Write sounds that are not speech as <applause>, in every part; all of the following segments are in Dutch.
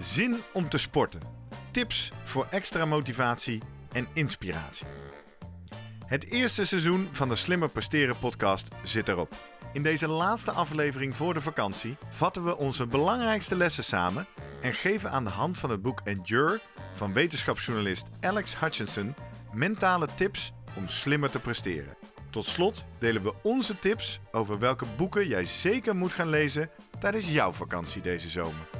zin om te sporten. Tips voor extra motivatie en inspiratie. Het eerste seizoen van de Slimmer Presteren podcast zit erop. In deze laatste aflevering voor de vakantie vatten we onze belangrijkste lessen samen en geven aan de hand van het boek Endure van wetenschapsjournalist Alex Hutchinson mentale tips om slimmer te presteren. Tot slot delen we onze tips over welke boeken jij zeker moet gaan lezen tijdens jouw vakantie deze zomer.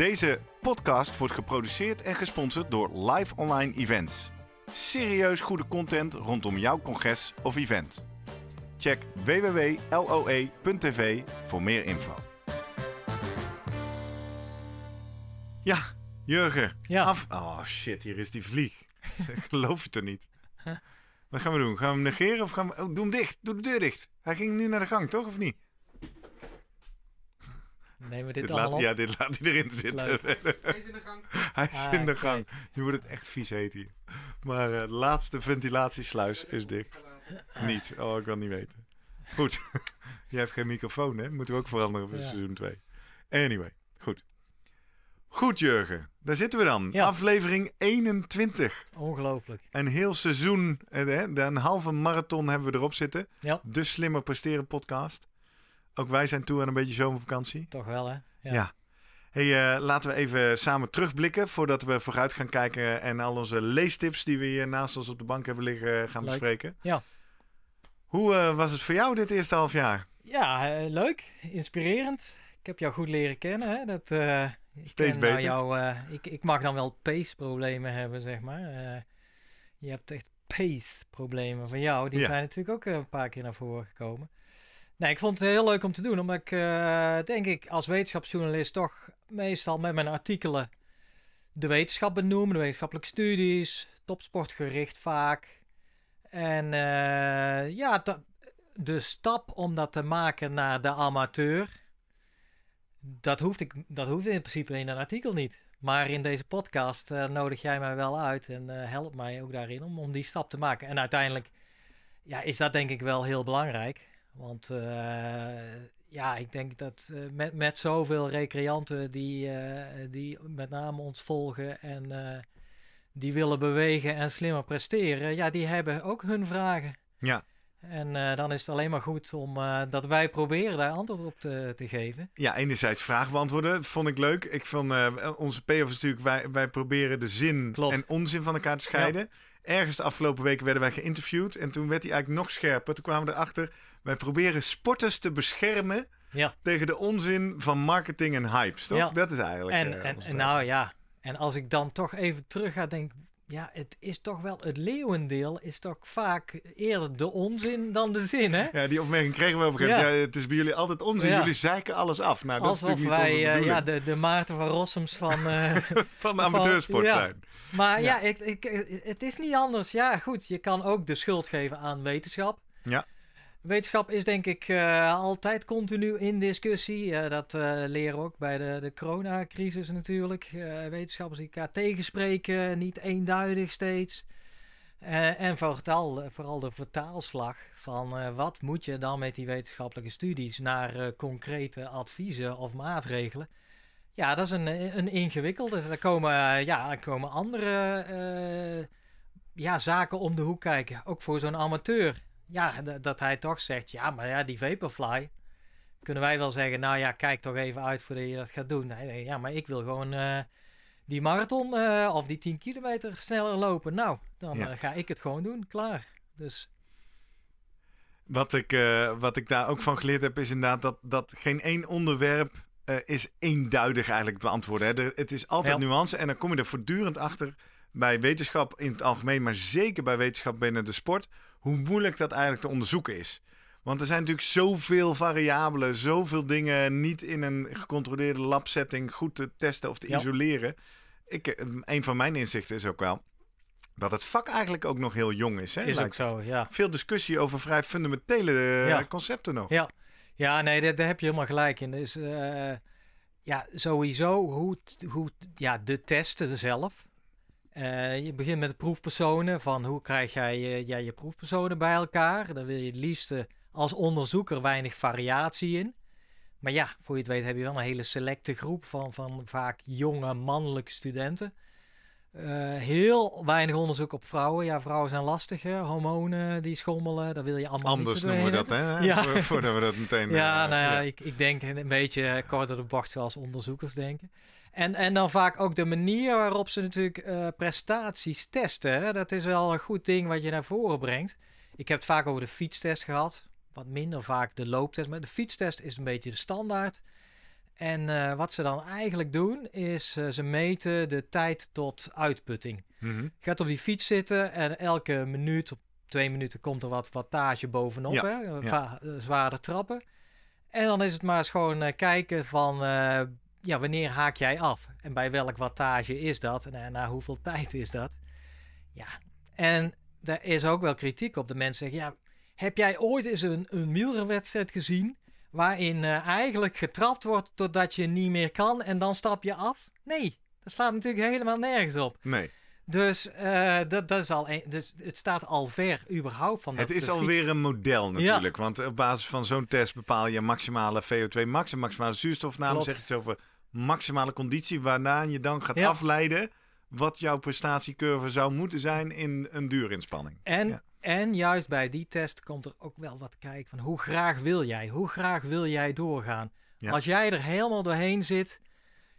Deze podcast wordt geproduceerd en gesponsord door Live Online Events. Serieus goede content rondom jouw congres of event. Check www.loe.tv voor meer info. Ja, Jurgen. Ja. Af. Oh shit, hier is die vlieg. <laughs> Geloof je het er niet? Wat gaan we doen? Gaan we hem negeren of gaan we... Oh, doe hem dicht. Doe de deur dicht. Hij ging nu naar de gang, toch? Of niet? Nemen we dit, Dit allemaal laat, op? ja, dit laat hij erin zitten. Leuk. <laughs> in de gang. Hij is Ah, in de kijk. gang. Nu wordt het echt vies heet hier. Maar eh, de laatste ventilatiesluis is dicht. Niet. Oh, ik kan niet weten. Goed. <laughs> Jij hebt geen microfoon, hè? Moeten we ook veranderen voor Ja. seizoen 2. Anyway, goed. Goed, Jurgen. Daar zitten we dan. Ja. Aflevering 21. Ongelooflijk. Een heel seizoen, eh, hè, een halve marathon hebben we erop zitten. Ja. De Slimmer Presteren podcast. Ook wij zijn toe aan een beetje zomervakantie. Toch wel, hè? Ja. Hey, eh, laten we even samen terugblikken voordat we vooruit gaan kijken en al onze leestips die we hier naast ons op de bank hebben liggen gaan Leuk. bespreken. Ja. Hoe eh, was het voor jou dit eerste half jaar? Ja, eh, leuk. Inspirerend. Ik heb jou goed leren kennen, hè? Dat, eh, Steeds beter. jou, eh, ik, ik mag dan wel pace-problemen hebben, zeg maar. Eh, je hebt echt pace-problemen van jou. Die Ja. zijn natuurlijk ook eh, een paar keer naar voren gekomen. Nee, ik vond het heel leuk om te doen, omdat ik eh, denk ik als wetenschapsjournalist toch meestal met mijn artikelen de wetenschap benoem, de wetenschappelijke studies, topsportgericht vaak. En eh, ja, de stap om dat te maken naar de amateur, dat hoeft, ik, dat hoeft in principe in een artikel niet. Maar in deze podcast eh, nodig jij mij wel uit en helpt mij ook daarin om, om die stap te maken. En uiteindelijk ja, is dat denk ik wel heel belangrijk. Want eh, ja, ik denk dat eh, met, met zoveel recreanten die, eh, die met name ons volgen en die willen bewegen en slimmer presteren, ja, die hebben ook hun vragen. Ja. En dan is het alleen maar goed om dat wij proberen daar antwoord op te, te geven. Ja, enerzijds vragen beantwoorden, vond ik leuk. Ik vond onze payoff is natuurlijk, wij, wij proberen de zin Klopt. en onzin van elkaar te scheiden. Ergens de afgelopen weken werden wij geïnterviewd en toen werd hij eigenlijk nog scherper. Toen kwamen we erachter, wij proberen sporters te beschermen Ja. tegen de onzin van marketing en hypes, toch? Ja. Dat is eigenlijk En, eh, en, nou ja, en als ik dan toch even terug ga denken, ja, het is toch wel, het leeuwendeel is toch vaak eerder de onzin dan de zin, hè? Ja, die opmerking kregen we op een gegeven moment. Ja. Ja, het is bij jullie altijd onzin. Ja. Jullie zeiken alles af. Nou, dat is natuurlijk niet onze wij eh, bedoeling. ja, de, de Maarten van Rossums van... <laughs> eh, van de amateursport zijn. maar ja, Ja. ik, ik, het is niet anders. Ja, goed, je kan ook de schuld geven aan wetenschap. Ja. Wetenschap is denk ik eh, altijd continu in discussie. Eh, dat eh, leren we ook bij de, de coronacrisis natuurlijk. Wetenschappers die elkaar tegenspreken, niet eenduidig steeds. En vooral, vooral de vertaalslag van wat moet je dan met die wetenschappelijke studies naar concrete adviezen of maatregelen. Ja, dat is een, een ingewikkelde. Er komen, ja, er komen andere ja, zaken om de hoek kijken. Ook voor zo'n amateur. Ja, dat hij toch zegt, ja, maar ja, die Vaporfly. kunnen wij wel zeggen, nou ja, kijk toch even uit voordat je dat gaat doen. Nee, ja, maar ik wil gewoon eh, die marathon eh, of die 10 kilometer sneller lopen. Nou, dan Ja. eh, ga ik het gewoon doen. Klaar. Dus Wat ik, wat ik daar ook van geleerd heb, is inderdaad dat, dat geen één onderwerp is eenduidig eigenlijk te beantwoorden. Hè. Er- het is altijd Ja. nuance en dan kom je er voortdurend achter bij wetenschap in het algemeen, maar zeker bij wetenschap binnen de sport, hoe moeilijk dat eigenlijk te onderzoeken is. Want er zijn natuurlijk zoveel variabelen, zoveel dingen niet in een gecontroleerde labsetting goed te testen of te Ja. isoleren. Ik, eh, een van mijn inzichten is ook wel dat het vak eigenlijk ook nog heel jong is. Hè, is ook zo, ja. Veel discussie over vrij fundamentele eh, Ja. concepten nog. Ja, ja nee, daar, daar heb je helemaal gelijk in. Dus eh, ja, sowieso hoe, hoe ja, de testen zelf. Eh, je begint met de proefpersonen. Van hoe krijg jij eh, ja, je proefpersonen bij elkaar? Dan wil je het liefste als onderzoeker weinig variatie in. Maar ja, voor je het weet heb je wel een hele selecte groep van, van vaak jonge mannelijke studenten. Eh, heel weinig onderzoek op vrouwen. Ja, vrouwen zijn lastig, hè? hormonen die schommelen. Dat wil je allemaal Anders niet noemen we dat, hè? Ja. Vo- Voordat we dat meteen... Ja, nou ja, Ik, ik denk een beetje kort door de bocht zoals onderzoekers denken. En, en dan vaak ook de manier waarop ze natuurlijk eh, prestaties testen. Hè? Dat is wel een goed ding wat je naar voren brengt. Ik heb het vaak over de fietstest gehad. Wat minder vaak de looptest. Maar de fietstest is een beetje de standaard. En eh, wat ze dan eigenlijk doen, is eh, ze meten de tijd tot uitputting. mhm. Je gaat op die fiets zitten en elke minuut, op twee minuten, komt er wat wattage bovenop. Ja, Hè? ja. Trappen. En dan is het maar eens gewoon kijken van ja, wanneer haak jij af? En bij welk wattage is dat? En na hoeveel tijd is dat? Ja, en daar is ook wel kritiek op. De mensen zeggen, ja, heb jij ooit eens een, een wielrenwedstrijd gezien... waarin eh, eigenlijk getrapt wordt totdat je niet meer kan en dan stap je af? Nee, dat slaat natuurlijk helemaal nergens op. Nee, Dus, eh, dat, dat is al een, dus het staat al ver überhaupt van het dat is de alweer een model Ja. natuurlijk. Want op basis van zo'n test bepaal je maximale VO2 max en maximale zuurstofname. Zegt iets over maximale conditie, waarna je dan gaat Ja. afleiden wat jouw prestatiecurve zou moeten zijn in een duurinspanning. En, Ja. en juist bij die test komt er ook wel wat kijken van hoe graag wil jij? Hoe graag wil jij doorgaan? Ja. Als jij er helemaal doorheen zit,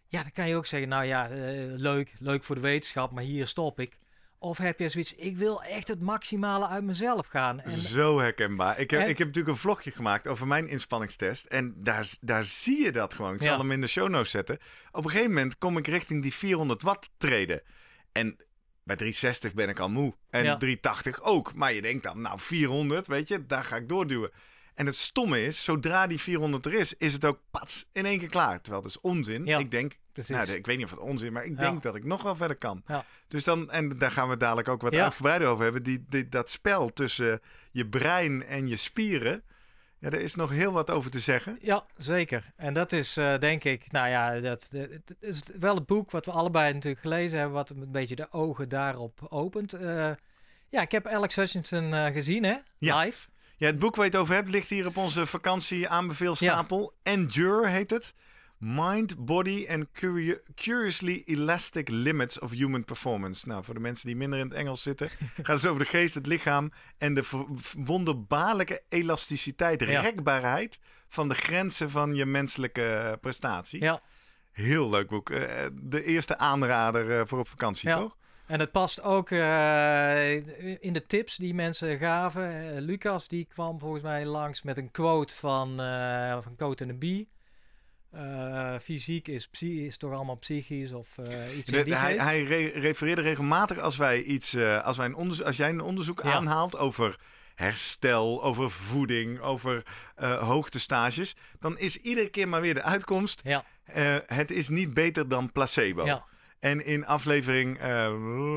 ja, dan kan je ook zeggen, nou ja, eh, leuk, leuk voor de wetenschap, maar hier stop ik. Of heb je zoiets, ik wil echt het maximale uit mezelf gaan. En, Zo herkenbaar. Ik heb, En- ik heb natuurlijk een vlogje gemaakt over mijn inspanningstest. En daar, daar zie je dat gewoon. Ik zal Ja. hem in de show notes zetten. Op een gegeven moment kom ik richting die 400 watt treden. En bij 360 ben ik al moe. En Ja. 380 ook. Maar je denkt dan, nou 400, weet je, daar ga ik doorduwen. En het stomme is, zodra die 400 er is, is het ook pats in één keer klaar. Terwijl dat is onzin. Ja, ik denk, precies. nou, ik weet niet of het onzin is, maar ik Ja. denk dat ik nog wel verder kan. Ja. Dus dan, en daar gaan we dadelijk ook wat Ja. uitgebreider over hebben. Die, die, dat spel tussen je brein en je spieren. Ja, daar is nog heel wat over te zeggen. Ja, zeker. En dat is eh, denk ik, nou ja, dat, dat- het is wel het boek wat we allebei natuurlijk gelezen hebben, wat een beetje de ogen daarop opent. Eh, ja, ik heb Alex Hutchinson eh, gezien, hè? Live. Ja, het boek waar je het over hebt ligt hier op onze vakantie aanbeveelstapel. Endure heet het. Mind, Body and Curio- Curiously Elastic Limits of Human Performance. Nou, voor de mensen die minder in het Engels zitten, <laughs> gaat het over de geest, het lichaam en de wonderbaarlijke elasticiteit, Ja. rekbaarheid van de grenzen van je menselijke prestatie. Ja. Heel leuk boek. Eh, de eerste aanrader eh, voor op vakantie, Ja. toch? En het past ook eh, in de tips die mensen gaven. Lucas die kwam volgens mij langs met een quote van, eh van Coat en de. Eh, fysiek is, is toch allemaal psychisch of eh, iets in die hij hij re- refereerde regelmatig als wij iets, eh, als, wij een onderzoek, als jij een onderzoek Ja. aanhaalt over herstel, over voeding, over hoogtestages, dan is iedere keer maar weer de uitkomst: Ja, het is niet beter dan placebo. ja, En in aflevering eh,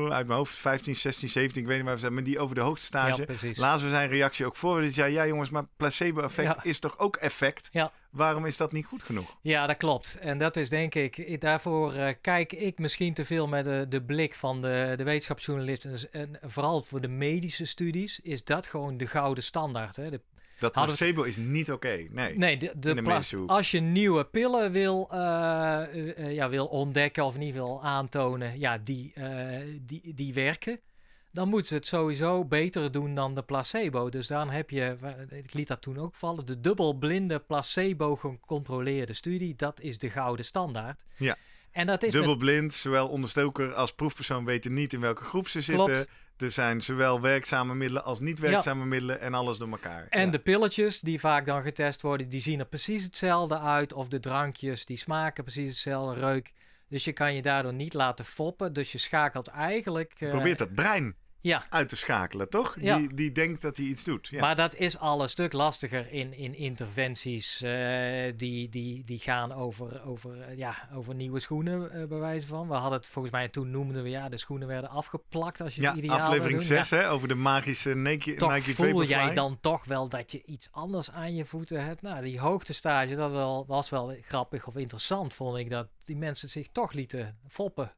uit mijn hoofd 15, 16, 17, ik weet niet waar we zijn, maar die over de hoogtestage. ja. Lazen we zijn reactie ook voor. Die zei: Ja, jongens, maar placebo-effect Ja. is toch ook effect? Ja. Waarom is dat niet goed genoeg? Ja, dat klopt. En dat is denk ik, daarvoor eh, kijk ik misschien te veel met de, de blik van de, de wetenschapsjournalist. En, dus- en vooral voor de medische studies is dat gewoon de gouden standaard. Hè? De, Dat placebo is niet oké. Nee. nee, de, als je nieuwe pillen wil, eh, eh, eh, ja, wil ontdekken of ieder geval aantonen, ja, die, die, die werken. dan moeten ze het sowieso beter doen dan de placebo. Dus dan heb je, ik liet dat toen ook vallen, de dubbelblinde placebo gecontroleerde studie. Dat is de gouden standaard. Ja. En dat is Dubbelblind, zowel onderstoker als proefpersoon weten niet in welke groep ze zitten. Er zijn zowel werkzame middelen als niet werkzame middelen en alles door elkaar. En Ja. de pilletjes die vaak dan getest worden, die zien er precies hetzelfde uit. Of de drankjes, die smaken precies hetzelfde, reuk. Dus je kan je daardoor niet laten foppen. Dus je schakelt eigenlijk... eh, Probeert dat brein Ja, uit te schakelen, toch? Ja. Die, die denkt dat hij iets doet. Ja. maar dat is al een stuk lastiger in, in interventies eh, die, die, die gaan over, over, eh, ja, over nieuwe schoenen, eh, bij wijze van. We hadden het volgens mij, toen noemden we, ja, de schoenen werden afgeplakt als je ja, het ideaal aflevering doen. 6 Ja. hè, over de magische Nike, toch Nike voel Vaporfly. jij dan toch wel dat je iets anders aan je voeten hebt. Nou, die hoogtestage, dat wel, was wel grappig of interessant, vond ik. Dat die mensen zich toch lieten foppen.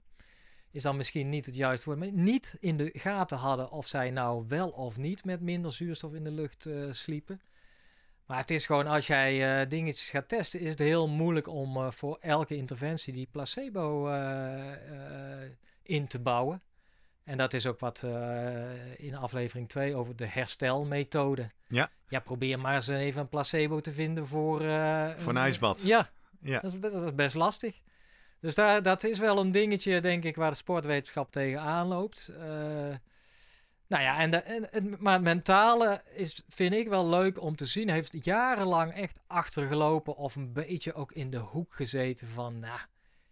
Is dan misschien niet het juiste woord. Maar niet in de gaten hadden of zij nou wel of niet met minder zuurstof in de lucht eh, sliepen. Maar het is gewoon, als jij eh, dingetjes gaat testen, is het heel moeilijk om eh, voor elke interventie die placebo in te bouwen. En dat is ook wat in aflevering 2 over de herstelmethode. Ja. Ja, probeer maar eens even een placebo te vinden voor... Voor een ijsbad. Ja, Ja. dat is, best- dat is best lastig. Dus daar, dat is wel een dingetje, denk ik, waar de sportwetenschap tegenaan loopt. Eh, nou ja, en de, en, en- maar het mentale is, vind ik wel leuk om te zien. Heeft jarenlang echt achtergelopen of een beetje ook in de hoek gezeten van... Nou,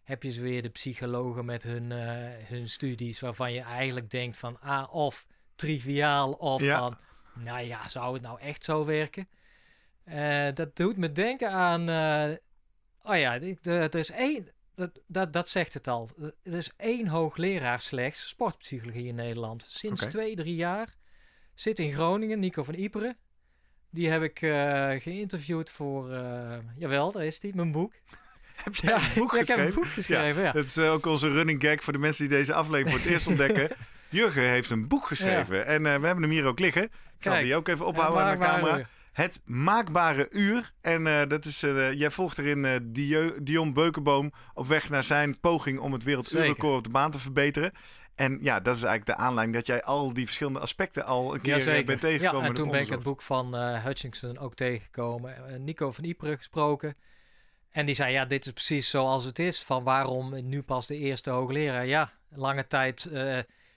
heb je ze weer de psychologen met hun, eh, hun studies waarvan je eigenlijk denkt van... Ah, of triviaal of Ja. van... Nou ja, zou het nou echt zo werken? Eh, dat doet me denken aan... oh ja, er is één... Dat, dat, dat zegt het al. Er is één hoogleraar slechts sportpsychologie in Nederland. Sinds Oké. twee, drie jaar. Zit in Groningen, Nico van Iperen. Die heb ik eh, geïnterviewd voor... eh, jawel, daar is die, mijn boek. <laughs> Heb jij een boek <laughs> Ja, ik heb geschreven? een boek geschreven, ja. Dat is eh, ook onze running gag voor de mensen die deze aflevering voor het eerst ontdekken. <laughs> Jurgen heeft een boek geschreven. En we hebben hem hier ook liggen. Ik zal Kijk. die ook even Ja, ophouden aan de camera. Het maakbare uur. En eh, dat is, eh, jij volgt erin eh, Dio- Dion Beukenboom op weg naar zijn poging om het werelduurrecord op de baan te verbeteren. En ja, dat is eigenlijk de aanleiding dat jij al die verschillende aspecten al een keer Jazeker. bent tegengekomen. Ja, en toen ben ik het boek van Hutchinson ook tegengekomen. Nico van Ypres gesproken. En die zei, ja, dit is precies zoals het is. Van waarom nu pas de eerste hoogleraar? Ja, lange tijd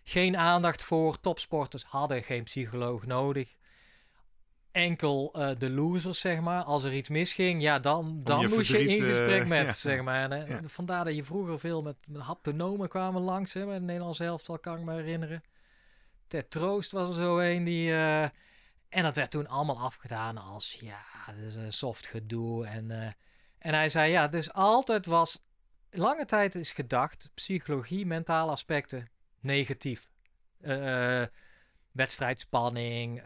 geen aandacht voor. Topsporters hadden geen psycholoog nodig. Enkel eh, de losers, zeg maar. Als er iets misging, ja, dan, dan je moest je in eh, gesprek met, ja. zeg maar. En, eh, Ja. Vandaar dat je vroeger veel met, met haptonomen kwamen langs. Hè, bij de Nederlandse elftal, kan ik me herinneren. Ted Troost was er zo een die... en dat werd toen allemaal afgedaan als, ja, dat is een soft gedoe. En, en hij zei, ja, dus altijd was... Lange tijd is gedacht, psychologie, mentale aspecten, negatief. Eh, wedstrijdspanning, eh,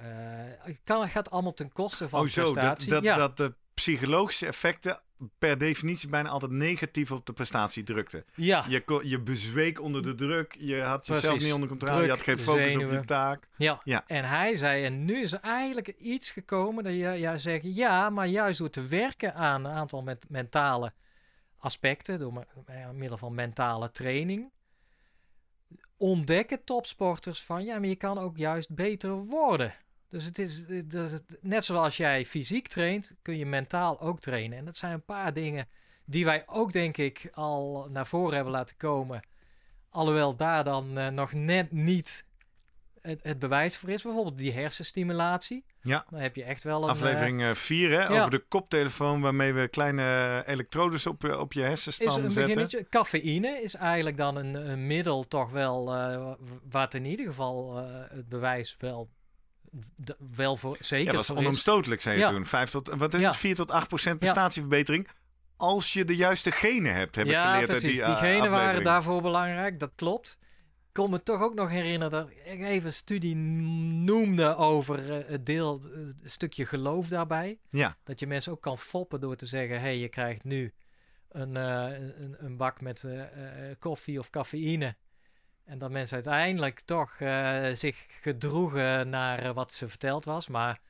het kan, gaat allemaal ten koste van Oh zo, dat, prestatie. dat, ja. dat de psychologische effecten per definitie bijna altijd negatief op de prestatie drukten. ja. Je, je bezweek onder de druk, je had jezelf Precies. niet onder controle, Druk, je had geen focus op je taak. Ja. Ja. en hij zei, en nu is er eigenlijk iets gekomen dat je ja, zegt, ja, maar juist door te werken aan een aantal met mentale aspecten, door middel van mentale training, ontdekken topsporters van, ja, maar je kan ook juist beter worden. Dus het is, het is- het- net zoals jij fysiek traint, kun je mentaal ook trainen. En dat zijn een paar dingen die wij ook, denk ik, al naar voren hebben laten komen. Alhoewel daar dan eh, nog net niet het, het bewijs voor is. Bijvoorbeeld die hersenstimulatie. Ja. Dan heb je echt wel een... Aflevering 4, hè, ja. over de koptelefoon waarmee we kleine elektrodes op, je- op je eh, hersenspan is een zetten. beginnetje. Cafeïne is eigenlijk dan een, een middel toch wel... eh, wat in ieder geval eh, het bewijs wel, wel voor zeker Ja, dat was is. onomstotelijk, zei je Ja. toen. 5 tot, wat is het? 4 tot 8 procent prestatieverbetering. Als je de juiste genen hebt, heb ik ja, geleerd precies. die Die, eh, Diegenen waren daarvoor belangrijk, dat klopt. Ik kon me toch ook nog herinneren dat ik even een studie noemde over eh, het deel, eh, stukje geloof daarbij. Ja, Dat je mensen ook kan foppen door te zeggen: hé, hey, je krijgt nu een, eh, een, een bak met koffie of cafeïne. En dat mensen uiteindelijk toch zich gedroegen naar wat ze verteld was. Maar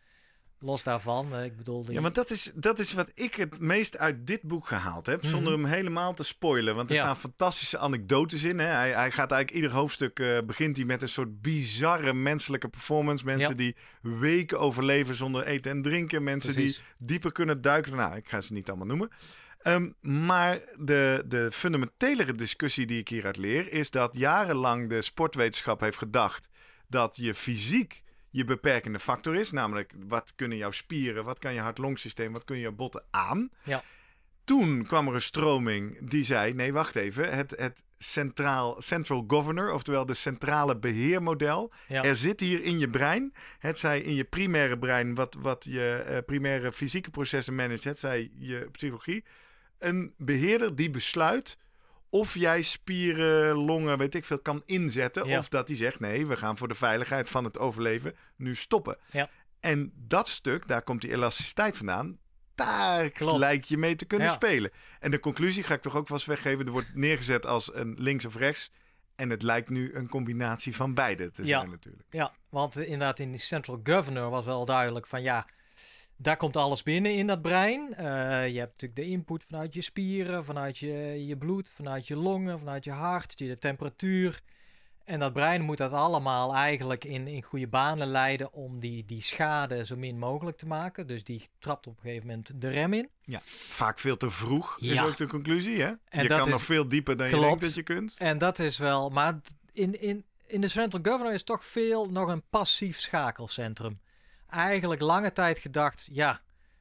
los daarvan, ik bedoel... Die... Ja, want dat is, dat is wat ik het meest uit dit boek gehaald heb. Mhm. Zonder hem helemaal te spoilen. Want er Ja. staan fantastische anekdotes in. Hè? Hij, hij gaat eigenlijk ieder hoofdstuk eh, begint hij met een soort bizarre menselijke performance. Mensen Ja. die weken overleven zonder eten en drinken. Mensen Precies. die dieper kunnen duiken. Nou, ik ga ze niet allemaal noemen. Ehm, maar de, de fundamentelere discussie die ik hieruit leer... is dat jarenlang de sportwetenschap heeft gedacht... dat je fysiek je beperkende factor is. Namelijk, wat kunnen jouw spieren, wat kan je hart-longsysteem, wat kunnen je botten aan? Ja. Toen kwam er een stroming die zei, nee, wacht even. Het, het centraal, central governor, oftewel de centrale beheermodel. Ja. Er zit hier in je brein, het zij in je primaire brein, wat, wat je eh, primaire fysieke processen managt, het zij je psychologie. Een beheerder die besluit of jij spieren, longen, weet ik veel, kan inzetten. Ja. Of dat hij zegt, nee, we gaan voor de veiligheid van het overleven nu stoppen. Ja. En dat stuk, daar komt die elasticiteit vandaan. Daar Klopt. lijkt je mee te kunnen Ja. spelen. En de conclusie ga ik toch ook vast weggeven. Er wordt neergezet als een links of rechts. En het lijkt nu een combinatie van beide te Ja. zijn natuurlijk. Ja, want inderdaad in die Central Governor was wel duidelijk van ja, daar komt alles binnen in dat brein. Eh, je hebt natuurlijk de input vanuit je spieren, vanuit je, je bloed, vanuit je longen, vanuit je hart, de temperatuur. En dat brein moet dat allemaal eigenlijk in, in goede banen leiden om die, die schade zo min mogelijk te maken. Dus die trapt op een gegeven moment de rem in. Vaak veel te vroeg is Ja. ook de conclusie. Hè? En je kan is- nog veel dieper dan je denkt dat je kunt. En dat is wel, maar in, in, in de Central Governor is toch veel nog een passief schakelcentrum. Eigenlijk lange tijd gedacht, ja,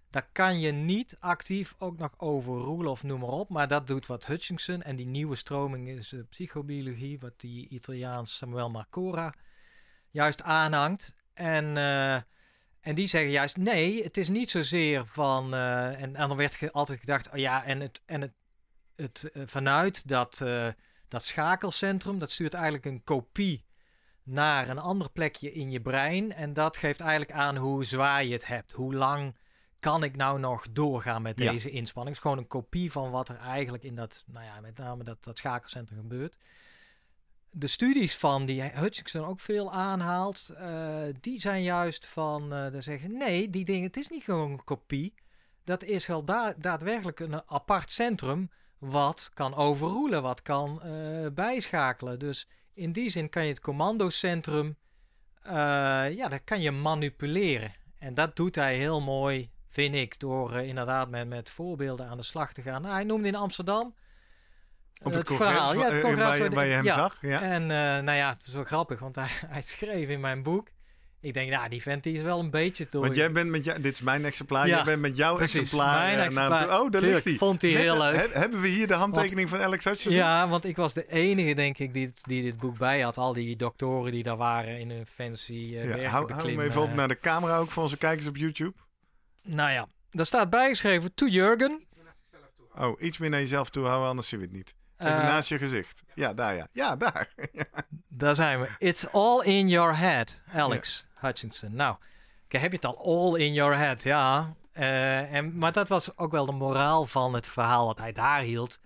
daar kan je niet actief ook nog overroelen of noem maar op. Maar dat doet wat Hutchinson en die nieuwe stroming is de psychobiologie, wat die Italiaans Samuel Marcora juist aanhangt. En, eh, en die zeggen juist, nee, het is niet zozeer van, eh, en, en dan werd ge- altijd gedacht, oh ja, en het, en het, het eh, vanuit dat... eh, dat schakelcentrum, dat stuurt eigenlijk een kopie naar een ander plekje in je brein. En dat geeft eigenlijk aan hoe zwaar je het hebt. Hoe lang kan ik nou nog doorgaan met Ja. deze inspanning? Het is gewoon een kopie van wat er eigenlijk in dat, nou ja, met name dat, dat schakelcentrum gebeurt. De studies van die Hutchinson ook veel aanhaalt, eh, die zijn juist van, eh daar zeggen nee, die dingen, het is niet gewoon een kopie. Dat is wel da- daadwerkelijk een apart centrum wat kan overroelen, wat kan eh, bijschakelen. Dus in die zin kan je het commandocentrum, eh ja, dat kan je manipuleren. En dat doet hij heel mooi, vind ik, door eh, inderdaad met, met voorbeelden aan de slag te gaan. Nou, hij noemde in Amsterdam Op het, verhaal. Ja, het congres waar, je, hem ja. zag. Ja. En eh, nou ja, het was wel grappig, want hij, <laughs> hij schreef in mijn boek. Ik denk, nou, die vent die is wel een beetje door. Want jij bent met jou, dit is mijn exemplaar, Ja, jij bent met jouw precies, exemplaar mijn eh, naar exemplaar. Oh, daar Tuurlijk, ligt hij. vond hij heel leuk. he- hebben we hier de handtekening van Alex Hutchinson? Ja, want ik was de enige, denk ik, die, die dit boek bij had. Al die doktoren die daar waren in een fancy uh, Ja, hou, hou hem even op eh, naar de camera ook voor onze kijkers op YouTube. Nou ja, daar staat bijgeschreven to Jurgen. Oh, iets meer naar jezelf toe houden, anders zien we het niet. Even naast je gezicht. Ja, daar ja. Ja, daar. <laughs> Daar zijn we. It's all in your head, Alex Hutchinson. Nou, heb je het al all in your head, ja. Eh, en, maar dat was ook wel de moraal van het verhaal wat hij daar hield.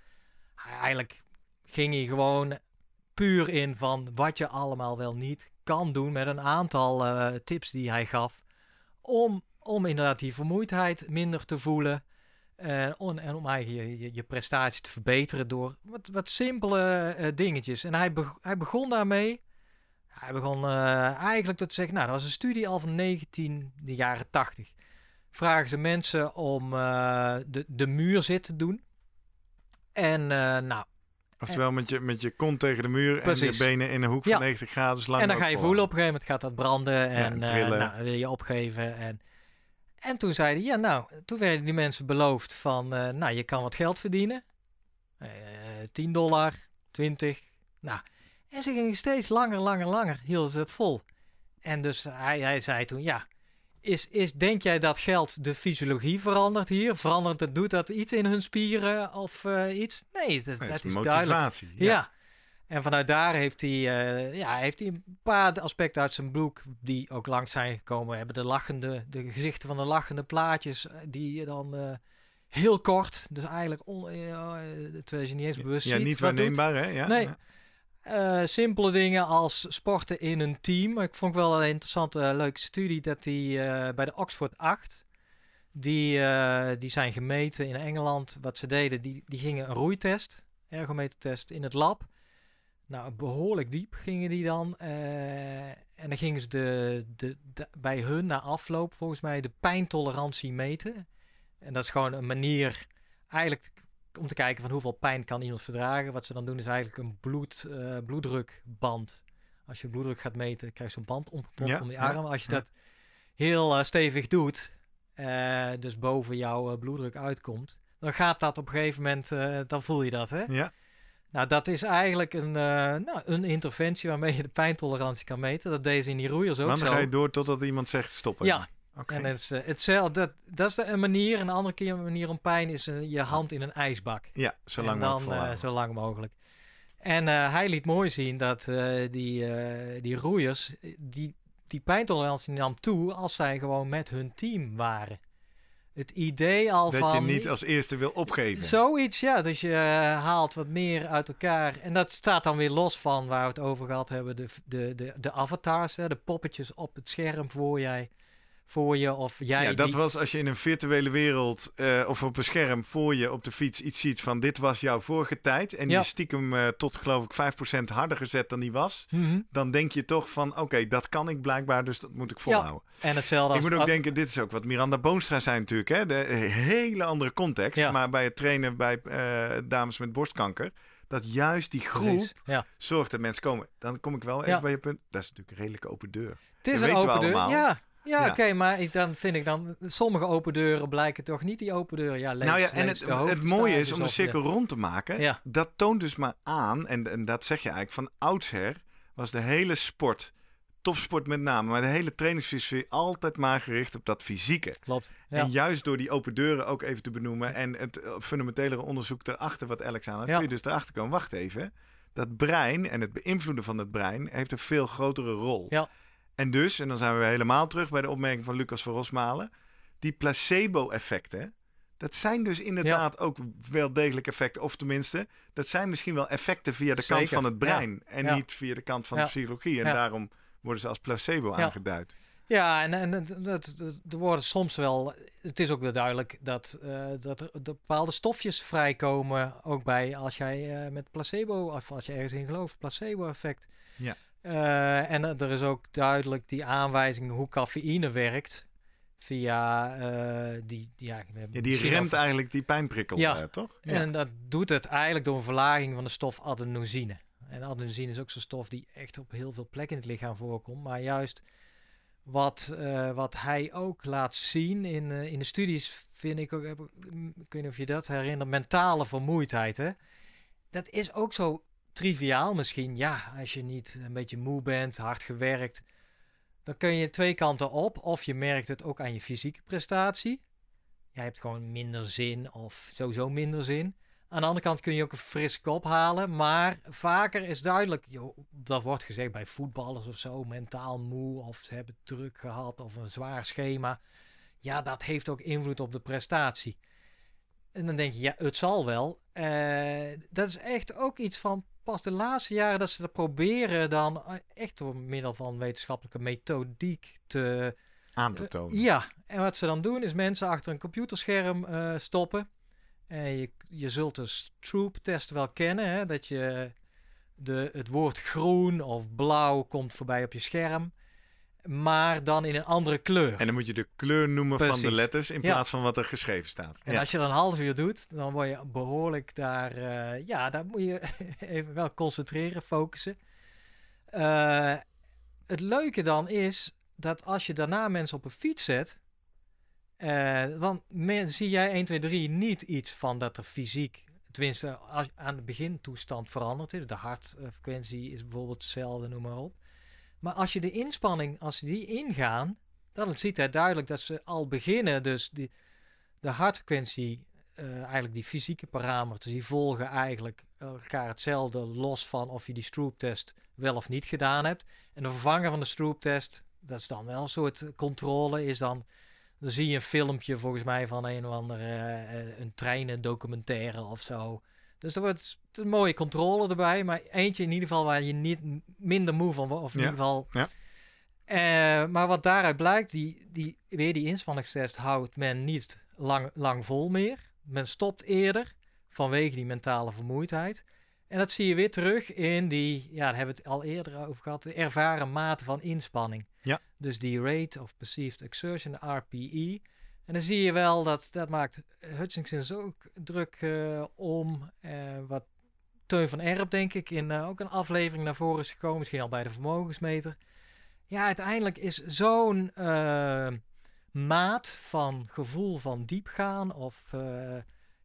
Hij, eigenlijk ging hij gewoon puur in van wat je allemaal wel niet kan doen met een aantal eh, tips die hij gaf. Om, om inderdaad die vermoeidheid minder te voelen. eh, en om eigenlijk je, je, prestatie te verbeteren door wat, wat simpele dingetjes. En hij, hij begon daarmee. Hij begon eh, eigenlijk tot te zeggen, nou, dat was een studie al van 19, de jaren 80. Vragen ze mensen om eh, de, de muur zit te doen. En eh, nou, Oftewel met je, met je kont tegen de muur en je benen in een hoek Ja. van 90 graden. Lang en dan ga je voelen, op een gegeven moment gaat dat branden en en trillen. nou, dan wil je opgeven. En, en toen zeiden ja nou, toen werden die mensen beloofd van, nou je kan wat geld verdienen. Eh 10 dollar, 20. Nou, en ze gingen steeds langer, langer, langer, hielden ze het vol. En dus hij, hij zei toen, ja, is, is, denk jij dat geld de fysiologie verandert hier? Verandert het, doet dat iets in hun spieren of eh, iets? Nee, dat, Nee, dat het is is duidelijk. motivatie. Ja. En vanuit daar heeft hij, eh, ja, heeft hij een paar aspecten uit zijn boek die ook langs zijn gekomen. We hebben de lachende, de gezichten van de lachende plaatjes, eh, die je dan heel kort, dus eigenlijk on, terwijl je niet eens bewust Ja, ziet niet wat doet. waarneembaar, hè? Ja, Nee. ja. Eh, simpele dingen als sporten in een team. Ik vond wel een interessante, eh, leuke studie dat die eh, bij de Oxford 8, die, die zijn gemeten in Engeland. Wat ze deden, die, die gingen een roeitest, ergometertest in het lab. Nou, behoorlijk diep gingen die dan. en dan gingen ze de, de, de- bij hun na afloop volgens mij de pijntolerantie meten. En dat is gewoon een manier eigenlijk om te kijken van hoeveel pijn kan iemand verdragen. Wat ze dan doen is eigenlijk een bloed, eh, bloeddrukband. Als je bloeddruk gaat meten, krijg je zo'n band omgepompt Ja, om die ja, arm. Als je ja. dat heel eh, stevig doet, eh, dus boven jouw bloeddruk uitkomt, dan gaat dat op een gegeven moment, dan voel je dat hè. Ja. Nou, dat is eigenlijk een, nou, een interventie waarmee je de pijntolerantie kan meten. Dat deden ze in die roeiers ook Dan zo. ga je door totdat iemand zegt stoppen. Ja, En het is, eh, hetzelfde. Dat, dat is een manier. Een andere keer een manier om pijn is eh, je hand in een ijsbak. Ja, zo lang en dan mogelijk volhouden. zo lang mogelijk. En hij liet mooi zien dat die, die roeiers, die, die pijntolerantie nam toe als zij gewoon met hun team waren. Het idee al dat van... je niet als eerste wil opgeven. Zoiets, ja. Dus je haalt wat meer uit elkaar. En dat staat dan weer los van waar we het over gehad hebben. De, de, de, de avatars, hè, de poppetjes op het scherm voor, jij, voor je. Of jij ja, dat die- was als je in een virtuele wereld eh, of op een scherm voor je op de fiets iets ziet van dit was jouw vorige tijd. En die Ja. is stiekem eh, tot geloof ik 5% harder gezet dan die was. Mhm. Dan denk je toch van oké, dat kan ik blijkbaar, dus dat moet ik volhouden. En hetzelfde Ik als... moet ook denken, dit is ook wat Miranda Boonstra zei natuurlijk. Hè? De hele andere context. Ja. Maar bij het trainen bij eh, dames met borstkanker. Dat juist die groep Ja. zorgt dat mensen komen. Dan kom ik wel even Ja. bij je punt. Dat is natuurlijk een redelijke open deur. Het is Dat een weten we open deur. allemaal. Ja, ja, oké, maar ik, dan vind ik dan... Sommige open deuren blijken toch niet die open deuren. Ja, lees, nou ja, en lees het, het mooie is om de cirkel rond te maken. Ja. Dat toont dus maar aan, en, en dat zeg je eigenlijk van oudsher, was de hele sport, topsport met name, maar de hele trainingsfilosofie altijd maar gericht op dat fysieke. Klopt, ja. En juist door die open deuren ook even te benoemen en het eh, fundamentelere onderzoek erachter wat Alex aan had, Ja. kun je dus erachter komen, wacht even, dat brein en het beïnvloeden van het brein heeft een veel grotere rol. Ja. En dus, en dan zijn we helemaal terug bij de opmerking van Lucas van Rosmalen, die placebo-effecten, dat zijn dus inderdaad ook wel degelijk effecten. Of tenminste, dat zijn misschien wel effecten via de kant van het brein. En Ja. niet via de kant van de psychologie. En daarom worden ze als placebo aangeduid. Ja, en, en er worden soms wel. Het is ook wel duidelijk dat, eh, dat er bepaalde stofjes vrijkomen. Ook bij als jij eh, met placebo, of als je ergens in gelooft, placebo-effect. Ja. Eh, en er is ook duidelijk die aanwijzing hoe cafeïne werkt. Via eh, die. Ja, Ja, die remt eigenlijk die pijnprikkel, Ja. eh, toch? En dat doet het eigenlijk door een verlaging van de stof adenosine. En adenosine is ook zo'n stof die echt op heel veel plekken in het lichaam voorkomt. Maar juist wat, eh, wat hij ook laat zien in, eh, in de studies, vind ik ook, ik weet niet of je dat herinnert, mentale vermoeidheid. Hè? Dat is ook zo triviaal misschien. Ja, als je niet een beetje moe bent, hard gewerkt, dan kun je twee kanten op. Of je merkt het ook aan je fysieke prestatie. Jij hebt gewoon minder zin of sowieso minder zin. Aan de andere kant kun je ook een frisse kop halen. Maar vaker is duidelijk, dat wordt gezegd bij voetballers of zo, mentaal moe of ze hebben druk gehad of een zwaar schema. Ja, dat heeft ook invloed op de prestatie. En dan denk je, ja, het zal wel. Eh, dat is echt ook iets van pas de laatste jaren dat ze dat proberen dan eh, echt door middel van wetenschappelijke methodiek te, Aan te tonen. ja, en wat ze dan doen is mensen achter een computerscherm eh, stoppen. En je, je zult de Stroop-test wel kennen, hè, dat je de, het woord groen of blauw komt voorbij op je scherm, maar dan in een andere kleur. En dan moet je de kleur noemen van de letters in Ja. plaats van wat er geschreven staat. En Ja. als je dan een half uur doet, dan word je behoorlijk daar. eh, ja, daar moet je <laughs> even wel concentreren, focussen. Eh, het leuke dan is dat als je daarna mensen op een fiets zet, eh, dan zie jij 1, 2, 3 niet iets van dat er fysiek, tenminste als, aan de begintoestand veranderd is. De hartfrequentie is bijvoorbeeld hetzelfde, noem maar op. Maar als je de inspanning, als die ingaan, dan ziet hij duidelijk dat ze al beginnen, dus die, de hartfrequentie, eh, eigenlijk die fysieke parameters, die volgen eigenlijk elkaar hetzelfde, los van of je die Stroop-test wel of niet gedaan hebt. En de vervanger van de Stroop-test, dat is dan wel een soort controle, is dan, dan zie je een filmpje volgens mij van een of andere, eh, een treinen documentaire of zo. Dus er wordt een mooie controle erbij, maar eentje in ieder geval waar je niet minder moe van wordt. Of in Ja, ieder geval. ja. Eh, maar wat daaruit blijkt, die, die, weer die inspanningstest houdt men niet lang, lang vol meer. Men stopt eerder vanwege die mentale vermoeidheid. En dat zie je weer terug in die, ja, daar hebben we het al eerder over gehad, de ervaren mate van inspanning. Ja. Dus die rate of perceived exertion, RPE. En dan zie je wel dat dat maakt Hutchinson ook druk eh, om. eh, wat Teun van Erp, denk ik, in eh, ook een aflevering naar voren is gekomen. Misschien al bij de vermogensmeter. Ja, uiteindelijk is zo'n maat van gevoel van diepgaan of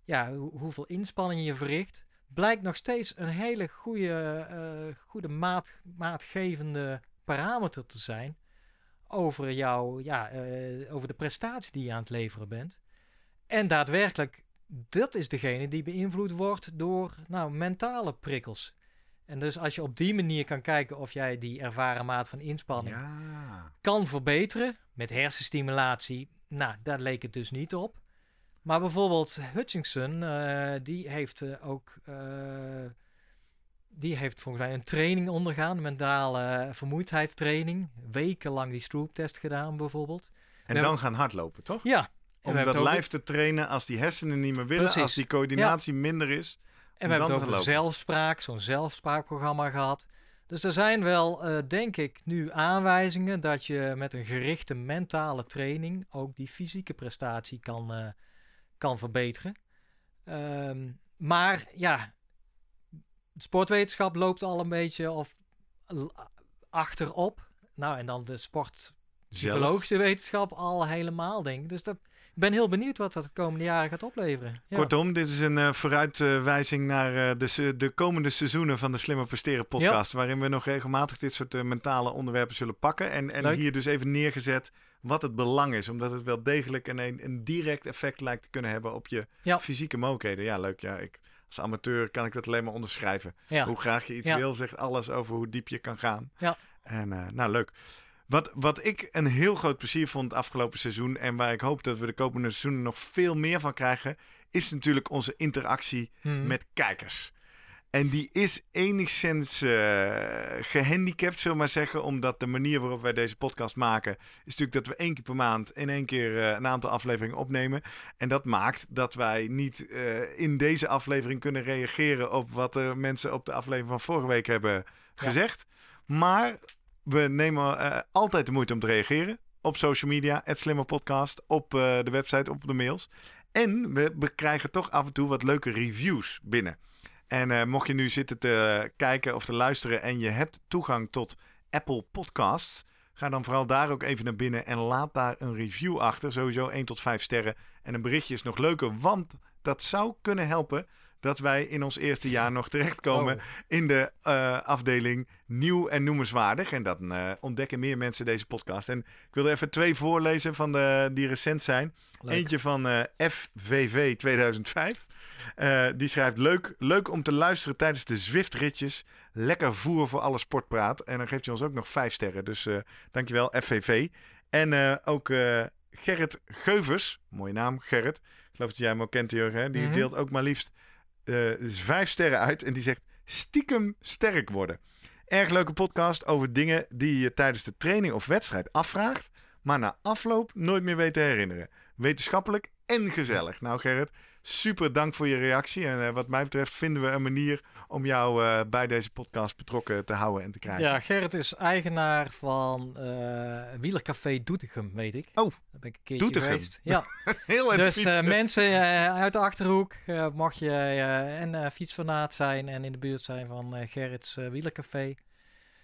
ja, hoe- hoeveel inspanning je verricht, blijkt nog steeds een hele goede, goede maat, maatgevende parameter te zijn over jou, ja, eh, over de prestatie die je aan het leveren bent. En daadwerkelijk, dat is degene die beïnvloed wordt door nou, mentale prikkels. En dus als je op die manier kan kijken of jij die ervaren maat van inspanning Ja. kan verbeteren met hersenstimulatie, nou, daar leek het dus niet op. Maar bijvoorbeeld Hutchinson, eh, die heeft eh, ook, die heeft volgens mij een training ondergaan, mentale vermoeidheidstraining. Wekenlang die Stroop-test gedaan bijvoorbeeld. En We dan gaan hardlopen, toch? Ja. Om dat ook- lijf te trainen als die hersenen niet meer willen, als die coördinatie minder is. En we hebben het over zelfspraak, zo'n zelfspraakprogramma gehad. Dus er zijn wel, eh, denk ik, nu aanwijzingen dat je met een gerichte mentale training ook die fysieke prestatie kan, eh, kan verbeteren. Ehm, maar ja, sportwetenschap loopt al een beetje of achterop. Nou, en dan de sportpsychologische wetenschap al helemaal, denk ik. Dus dat, ik ben heel benieuwd wat dat de komende jaren gaat opleveren. Ja. Kortom, dit is een eh, vooruitwijzing naar eh, de, de komende seizoenen van de Slimmer Presteren podcast. Waarin we nog regelmatig dit soort eh, mentale onderwerpen zullen pakken. En, en hier dus even neergezet wat het belang is. Omdat het wel degelijk een, een, een direct effect lijkt te kunnen hebben op je Ja. fysieke mogelijkheden. Ja, leuk. Ja, ik, als amateur kan ik dat alleen maar onderschrijven. Ja. Hoe graag je iets Ja. wil, zegt alles over hoe diep je kan gaan. Ja. En eh, nou, leuk. Wat, wat ik een heel groot plezier vond het afgelopen seizoen... en waar ik hoop dat we de komende seizoenen nog veel meer van krijgen... is natuurlijk onze interactie Mhm. met kijkers. En die is enigszins eh, gehandicapt, zullen we maar zeggen. Omdat de manier waarop wij deze podcast maken... is natuurlijk dat we één keer per maand in één keer eh, een aantal afleveringen opnemen. En dat maakt dat wij niet eh, in deze aflevering kunnen reageren... op wat er mensen op de aflevering van vorige week hebben Ja. gezegd. Maar we nemen altijd de moeite om te reageren. Op social media, het Slimmer Podcast, op de website, op de mails. En we, we krijgen toch af en toe wat leuke reviews binnen. En eh, mocht je nu zitten te kijken of te luisteren en je hebt toegang tot Apple Podcasts, ga dan vooral daar ook even naar binnen en laat daar een review achter. Sowieso 1 tot 5 sterren. En een berichtje is nog leuker, want dat zou kunnen helpen dat wij in ons eerste jaar nog terechtkomen Oh. in de eh, afdeling nieuw en noemenswaardig. En dan eh, ontdekken meer mensen deze podcast. En ik wil er even twee voorlezen van de, die recent zijn. Leuk. Eentje van FVV 2005. Eh, die schrijft leuk, leuk om te luisteren tijdens de Zwift-ritjes. Lekker voer voor alle sportpraat. En dan geeft hij ons ook nog vijf sterren. Dus eh, dankjewel FVV. En eh, ook Gerrit Geuvers. Mooie naam, Gerrit. Ik geloof dat jij hem ook kent, Jurgen. Die Mhm. deelt ook maar liefst vijf sterren uit. En die zegt stiekem sterk worden. Erg leuke podcast over dingen die je tijdens de training of wedstrijd afvraagt. Maar na afloop nooit meer weet te herinneren. Wetenschappelijk en gezellig. Nou Gerrit, super dank voor je reactie. En eh, wat mij betreft vinden we een manier om jou eh, bij deze podcast betrokken te houden en te krijgen. Ja, Gerrit is eigenaar van eh Wielercafé Doetinchem, weet ik. Oh, Daar ben ik een geweest. Ja, <laughs> Heel erg dus mensen uit de Achterhoek, mocht je een eh, fietsfanaat zijn en in de buurt zijn van Gerrits Wielercafé.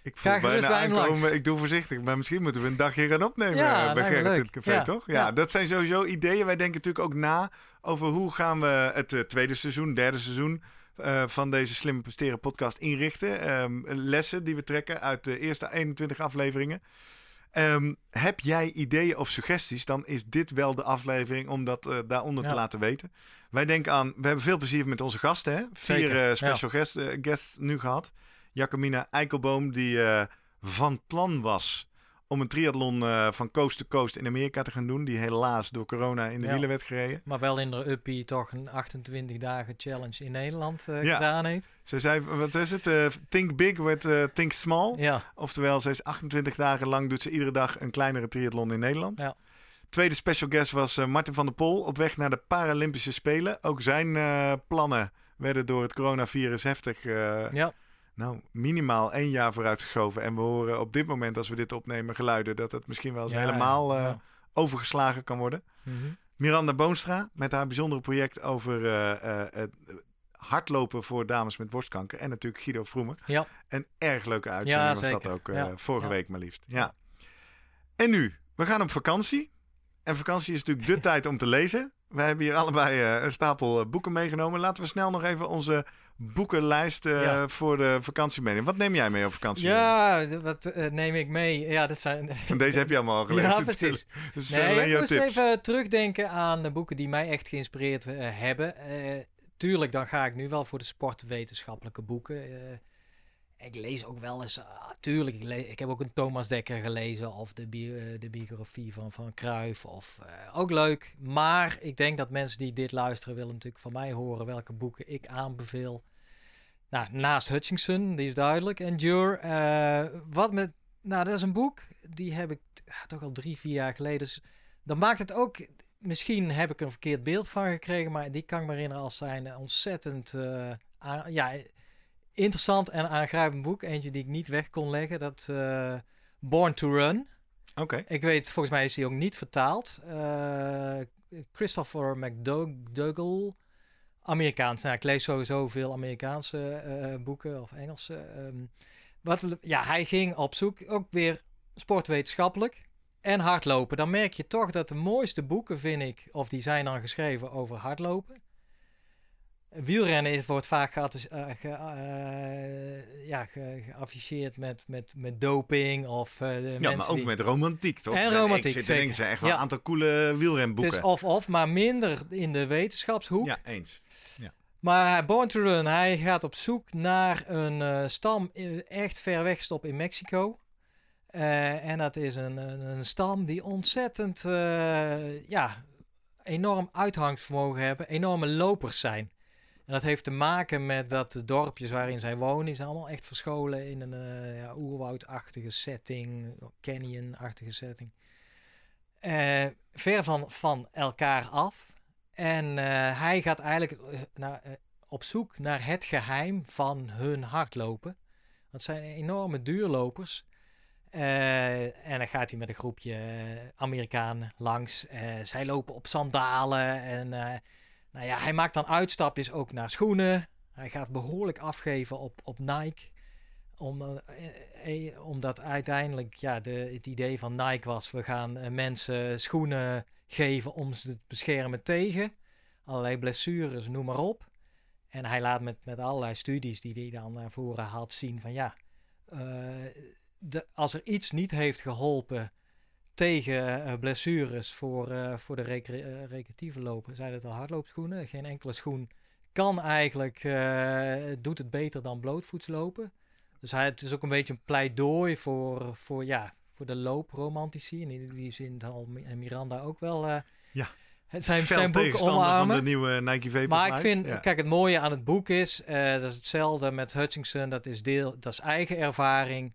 Ik voel bijna aankomen, langs. ik doe voorzichtig, maar misschien moeten we een dagje gaan opnemen Ja, eh, bij Gerrit in het café, Ja, toch? Ja, ja. dat zijn sowieso ideeën. Wij denken natuurlijk ook na over hoe gaan we het eh, tweede seizoen, derde seizoen eh, van deze Slimme Presteren podcast inrichten. Ehm, lessen die we trekken uit de eerste 21 afleveringen. Ehm, heb jij ideeën of suggesties, dan is dit wel de aflevering om dat daaronder te Ja. laten weten. Wij denken aan, we hebben veel plezier met onze gasten. Hè? Vier special guest, eh, guests nu gehad. Jacomina Eikelboom, die eh, van plan was om een triathlon eh, van coast to coast in Amerika te gaan doen. Die helaas door corona in de Ja. wielen werd gereden. Maar wel in de uppie toch een 28 dagen challenge in Nederland eh, Ja. gedaan heeft. Ze zei, wat is het? Think big with think small. Ja, Oftewel, ze is 28 dagen lang doet ze iedere dag een kleinere triathlon in Nederland. Ja. Tweede special guest was Martin van der Pol op weg naar de Paralympische Spelen. Ook zijn plannen werden door het coronavirus heftig ja. Nou, minimaal één jaar vooruitgeschoven. En we horen op dit moment, als we dit opnemen, geluiden dat het misschien wel eens Ja, helemaal ja, eh, overgeslagen kan worden. Mhm. Miranda Boonstra met haar bijzondere project over eh, eh, het hardlopen voor dames met borstkanker. En natuurlijk Guido Vroemen. Ja. Een erg leuke uitzending Ja, was dat ook vorige week maar liefst. Ja. En nu, we gaan op vakantie. En vakantie is natuurlijk de <laughs> tijd om te lezen. Wij hebben hier allebei een stapel boeken meegenomen. Laten we snel nog even onze boekenlijst eh, Ja. voor de vakantie meenemen. Wat neem jij mee op vakantie? Ja, wat eh, neem ik mee? Ja, dat zijn... <laughs> Deze heb je allemaal al <laughs> gelezen. Ja, precies. Dus Nee, alleen ik jouw moest tips. even terugdenken aan de boeken die mij echt geïnspireerd eh, hebben. Eh, tuurlijk, dan ga ik nu wel voor de sportwetenschappelijke boeken. Ik lees ook wel eens, ah, tuurlijk, ik, ik heb ook een Thomas Dekker gelezen of de, eh, de biografie van, van Cruijff. Of, eh, ook leuk, maar ik denk dat mensen die dit luisteren willen natuurlijk van mij horen welke boeken ik aanbeveel. Nou, naast Hutchinson, die is duidelijk, Endure. eh wat met, nou dat is een boek, die heb ik ah, toch al drie, vier jaar geleden. Dus dan maakt het ook, misschien heb ik een verkeerd beeld van gekregen, maar die kan me herinneren als zijn ontzettend ja, interessant en aangrijpend boek. Eentje die ik niet weg kon leggen, dat eh, Born to Run. Oké. Ik weet, volgens mij is die ook niet vertaald. Eh, Christopher McDougall, Amerikaans. Nou, ik lees sowieso veel Amerikaanse eh, boeken of Engelse. ehm. wat, ja, hij ging op zoek, ook weer sportwetenschappelijk en hardlopen. Dan merk je toch dat de mooiste boeken, vind ik, of die zijn dan geschreven over hardlopen. Wielrennen wordt vaak eh, ge- eh, ja, ge- geafficheerd met, met, met doping of eh, Ja, maar ook die- met romantiek, toch? En romantiek, Ik zit zijn echt wel Ja. een aantal coole wielrenboeken. Het is of-of, maar minder in de wetenschapshoek. Ja, eens. Maar Born to Run, hij gaat op zoek naar een stam echt ver weg stop in Mexico. En dat is een, een, een stam die ontzettend ja, enorm uithangsvermogen hebben, enorme lopers zijn. En dat heeft te maken met dat de dorpjes waarin zij wonen, die zijn allemaal echt verscholen in een eh ja, oerwoudachtige setting, canyon-achtige setting. Eh, ver van, van elkaar af. En eh, hij gaat eigenlijk naar, op zoek naar het geheim van hun hardlopen. Dat zijn enorme duurlopers. En dan gaat hij met een groepje Amerikanen langs. Zij lopen op sandalen. En nou ja, hij maakt dan uitstapjes ook naar schoenen. Hij gaat behoorlijk afgeven op, op Nike. Om, eh, eh, omdat uiteindelijk ja, de, het idee van Nike was: we gaan eh, mensen schoenen geven om ze te beschermen tegen allerlei blessures, noem maar op. En hij laat met, met allerlei studies die hij dan naar voren haalt zien van ja, eh, de, als er iets niet heeft geholpen tegen eh, blessures voor, eh, voor de recre- eh, recreatieve lopen, zijn het al hardloopschoenen. Geen enkele schoen kan eigenlijk, doet het beter dan blootvoets lopen. Dus hij, het is ook een beetje een pleidooi voor, voor, ja, voor de loopromantici. En in die zin zal Mi- Miranda ook wel Ja. het zijn, zijn boek omarmen. van de nieuwe Nike Maar ik vind, Ja. kijk, het mooie aan het boek is, dat is hetzelfde met Hutchinson, dat is, deel, dat is eigen ervaring,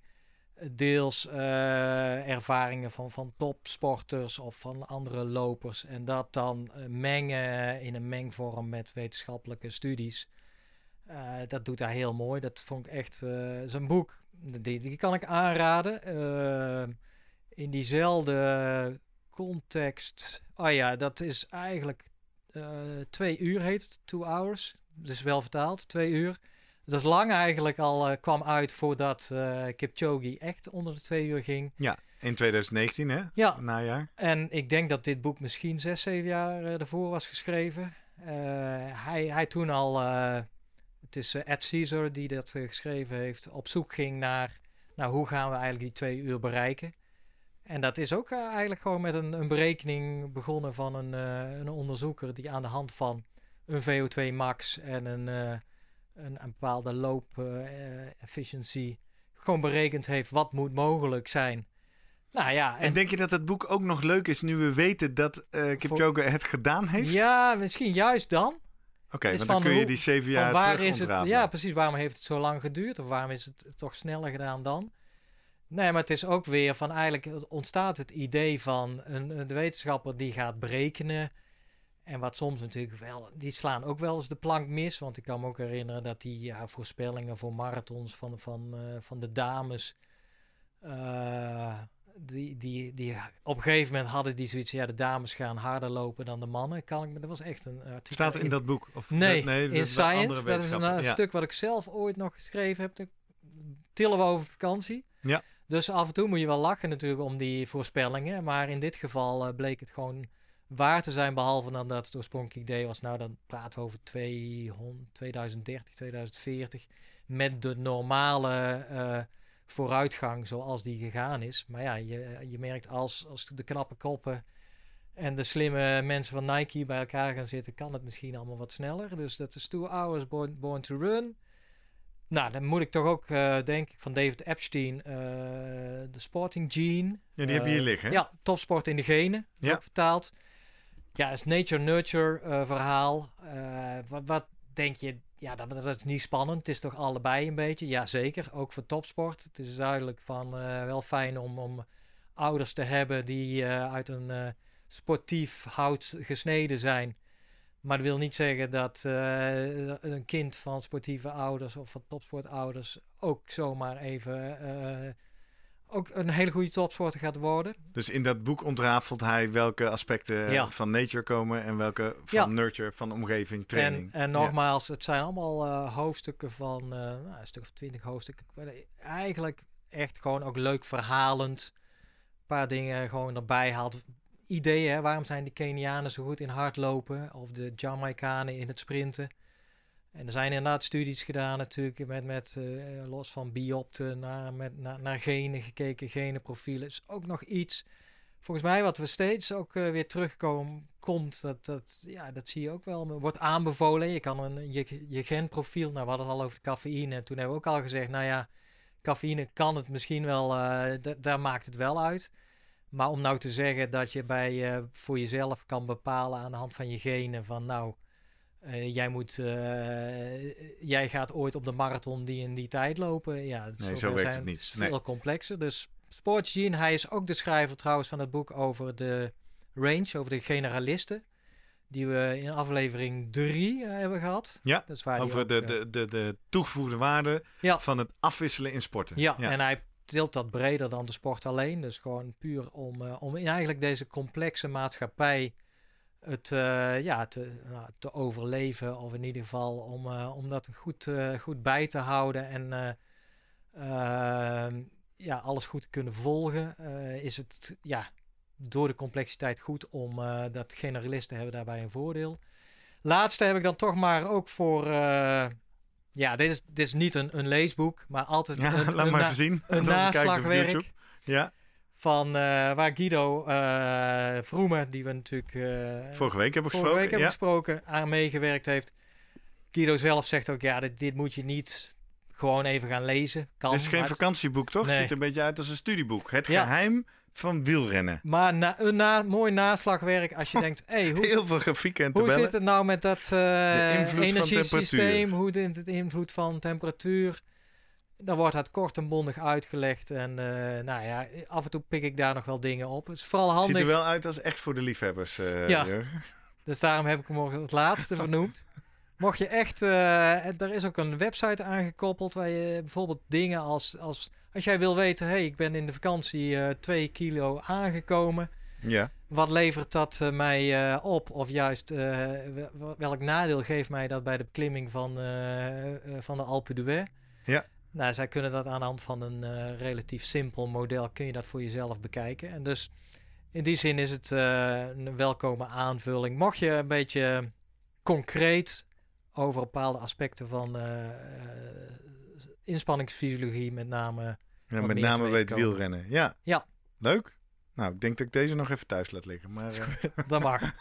deels eh, ervaringen van, van topsporters of van andere lopers. En dat dan eh, mengen in een mengvorm met wetenschappelijke studies. Eh, dat doet hij heel mooi. Dat vond ik echt, eh zijn boek, die, die kan ik aanraden. In diezelfde context, oh ja, dat is eigenlijk twee uur heet two hours. Dus wel vertaald, twee uur. Dat is lang eigenlijk al eh, kwam uit voordat eh Kipchoge echt onder de twee uur ging. In 2019, hè? Ja, Najaar. en ik denk dat dit boek misschien zes, zeven jaar eh, ervoor was geschreven. Hij, hij toen al, het is Ed Caesar die dat geschreven heeft, op zoek ging naar, nou, hoe gaan we eigenlijk die twee uur bereiken. En dat is ook eigenlijk gewoon met een, een berekening begonnen van een, een onderzoeker die aan de hand van een VO2 max en een, een, een bepaalde loop eh, gewoon berekend heeft wat moet mogelijk zijn Nou ja, En, denk je dat het boek ook nog leuk is nu we weten dat eh Kipchoge het gedaan heeft? ja, misschien juist dan. Oké, want dan kun je hoe- die zeven jaar waar is het? Ja, precies. Waarom heeft het zo lang geduurd? Of waarom is het toch sneller gedaan dan? Nee, maar het is ook weer van eigenlijk ontstaat het idee van een, een wetenschapper die gaat berekenen. En wat soms natuurlijk wel, die slaan ook wel eens de plank mis. Want ik kan me ook herinneren dat die ja, voorspellingen voor marathons van, van, eh, van de dames. eh, die, die, die op een gegeven moment hadden die zoiets. Ja, de dames gaan harder lopen dan de mannen. Kan ik me, dat was echt een artikel. Staat in dat boek? Of, Nee, nee dat in Science. Dat is een Ja. stuk wat ik zelf ooit nog geschreven heb. Tillen we over vakantie. Ja. Dus af en toe moet je wel lachen natuurlijk om die voorspellingen. Maar in dit geval eh, bleek het gewoon waar te zijn. Behalve dan dat het oorspronkelijk idee was. Nou, dan praten we over 200, 2030, 2040. Met de normale eh, vooruitgang zoals die gegaan is. Maar ja, je, je merkt als, als de knappe koppen en de slimme mensen van Nike bij elkaar gaan zitten, kan het misschien allemaal wat sneller. Dus dat is Two Hours Born, Born to Run. Nou, dan moet ik toch ook, eh denk ik, van David Epstein, eh, de Sporting Gene. Ja, die heb je hier liggen. hè? Ja, topsport in de genen, Ja. ook vertaald. Ja, het is nature-nurture eh, verhaal. Eh, wat, wat denk je, ja, dat, dat is niet spannend. Het is toch allebei een beetje? Ja, zeker. Ook voor topsport. Het is duidelijk van eh, wel fijn om, om ouders te hebben die uit een sportief hout gesneden zijn. Maar dat wil niet zeggen dat een kind van sportieve ouders of van topsportouders ook zomaar even ook een hele goede topsporter gaat worden. Dus in dat boek ontrafelt hij welke aspecten Ja. van nature komen en welke van Ja. nurture, van omgeving, training. En, en nogmaals, het zijn allemaal eh, hoofdstukken van eh, nou, een stuk of twintig hoofdstukken. Eigenlijk echt gewoon ook leuk verhalend. Een paar dingen gewoon erbij haalt. Ideeën, hè, waarom zijn de Kenianen zo goed in hardlopen? Of de Jamaicanen in het sprinten? En er zijn inderdaad studies gedaan natuurlijk met, met eh, los van biopten naar, met, naar, naar genen gekeken, genenprofielen. is ook nog iets, volgens mij wat we steeds ook eh, weer terugkomen, komt, dat, dat, ja, dat zie je ook wel, wordt aanbevolen. Je kan een, je, je genprofiel, nou we hadden het al over cafeïne, en toen hebben we ook al gezegd, nou ja, cafeïne kan het misschien wel, eh, da- daar maakt het wel uit. Maar om nou te zeggen dat je bij, voor jezelf kan bepalen aan de hand van je genen van nou, eh, jij, moet, eh, jij gaat ooit op de marathon die in die tijd lopen. Ja, Nee, zo werkt het niet. Nee. veel complexer. Dus Sports Gene, hij is ook de schrijver trouwens van het boek over de range, over de generalisten. Die we in aflevering 3 hebben gehad. Ja, dat is waar die Over ook, de, eh, de, de, de toegevoegde waarde Ja. van het afwisselen in sporten. Ja, en hij tilt dat breder dan de sport alleen. Dus gewoon puur om, eh, om in eigenlijk deze complexe maatschappij het eh, ja, te, nou, te overleven. Of in ieder geval om, eh, om dat goed, eh, goed bij te houden. En eh, ehm, ja, alles goed te kunnen volgen. is het ja, door de complexiteit goed om dat generalisten hebben daarbij een voordeel. Laatste heb ik dan toch maar ook voor... ja, dit is, dit is niet een, een leesboek, maar altijd Ja, een, laat een maar even zien. een <laughs> naslagwerk YouTube. Ja, van eh, waar Guido eh Vroemen, die we natuurlijk eh, vorige week hebben vorige gesproken. week hebben ja. gesproken, aan meegewerkt heeft. Guido zelf zegt ook, ja, dit, dit moet je niet gewoon even gaan lezen. Kan, Het is geen vakantieboek, toch? Het Nee. ziet er een beetje uit als een studieboek. Het Ja. geheim van wielrennen. maar na, een na, mooi naslagwerk als je denkt, <laughs> hey, hoe, Heel veel grafieken en hoe tabellen. zit het nou met dat van energiesysteem? Hoe zit het invloed van temperatuur? Dan wordt dat kort en bondig uitgelegd. En eh, nou ja, af en toe pik ik daar nog wel dingen op. Het is vooral Het ziet handig. er wel uit als echt voor de liefhebbers. eh, Ja. Jurgen. Dus daarom heb ik hem ook het laatste <laughs> vernoemd. Mocht je echt, en er is ook een website aangekoppeld waar je bijvoorbeeld dingen als, als, als jij wil weten, hey, ik ben in de vakantie eh 2 kilo aangekomen. ja. Wat levert dat mij op? Of juist, wel- welk nadeel geeft mij dat bij de beklimming van, van de Alpe d'Huez? Ja. Nou, zij kunnen dat aan de hand van een eh, relatief simpel model, kun je dat voor jezelf bekijken. En dus in die zin is het eh, een welkome aanvulling. Mocht je een beetje concreet over bepaalde aspecten van eh, inspanningsfysiologie met name... ja met name bij het komen. wielrennen. Ja. Ja. Leuk. Nou, ik denk dat ik deze nog even thuis laat liggen. Maar, dat mag. <laughs>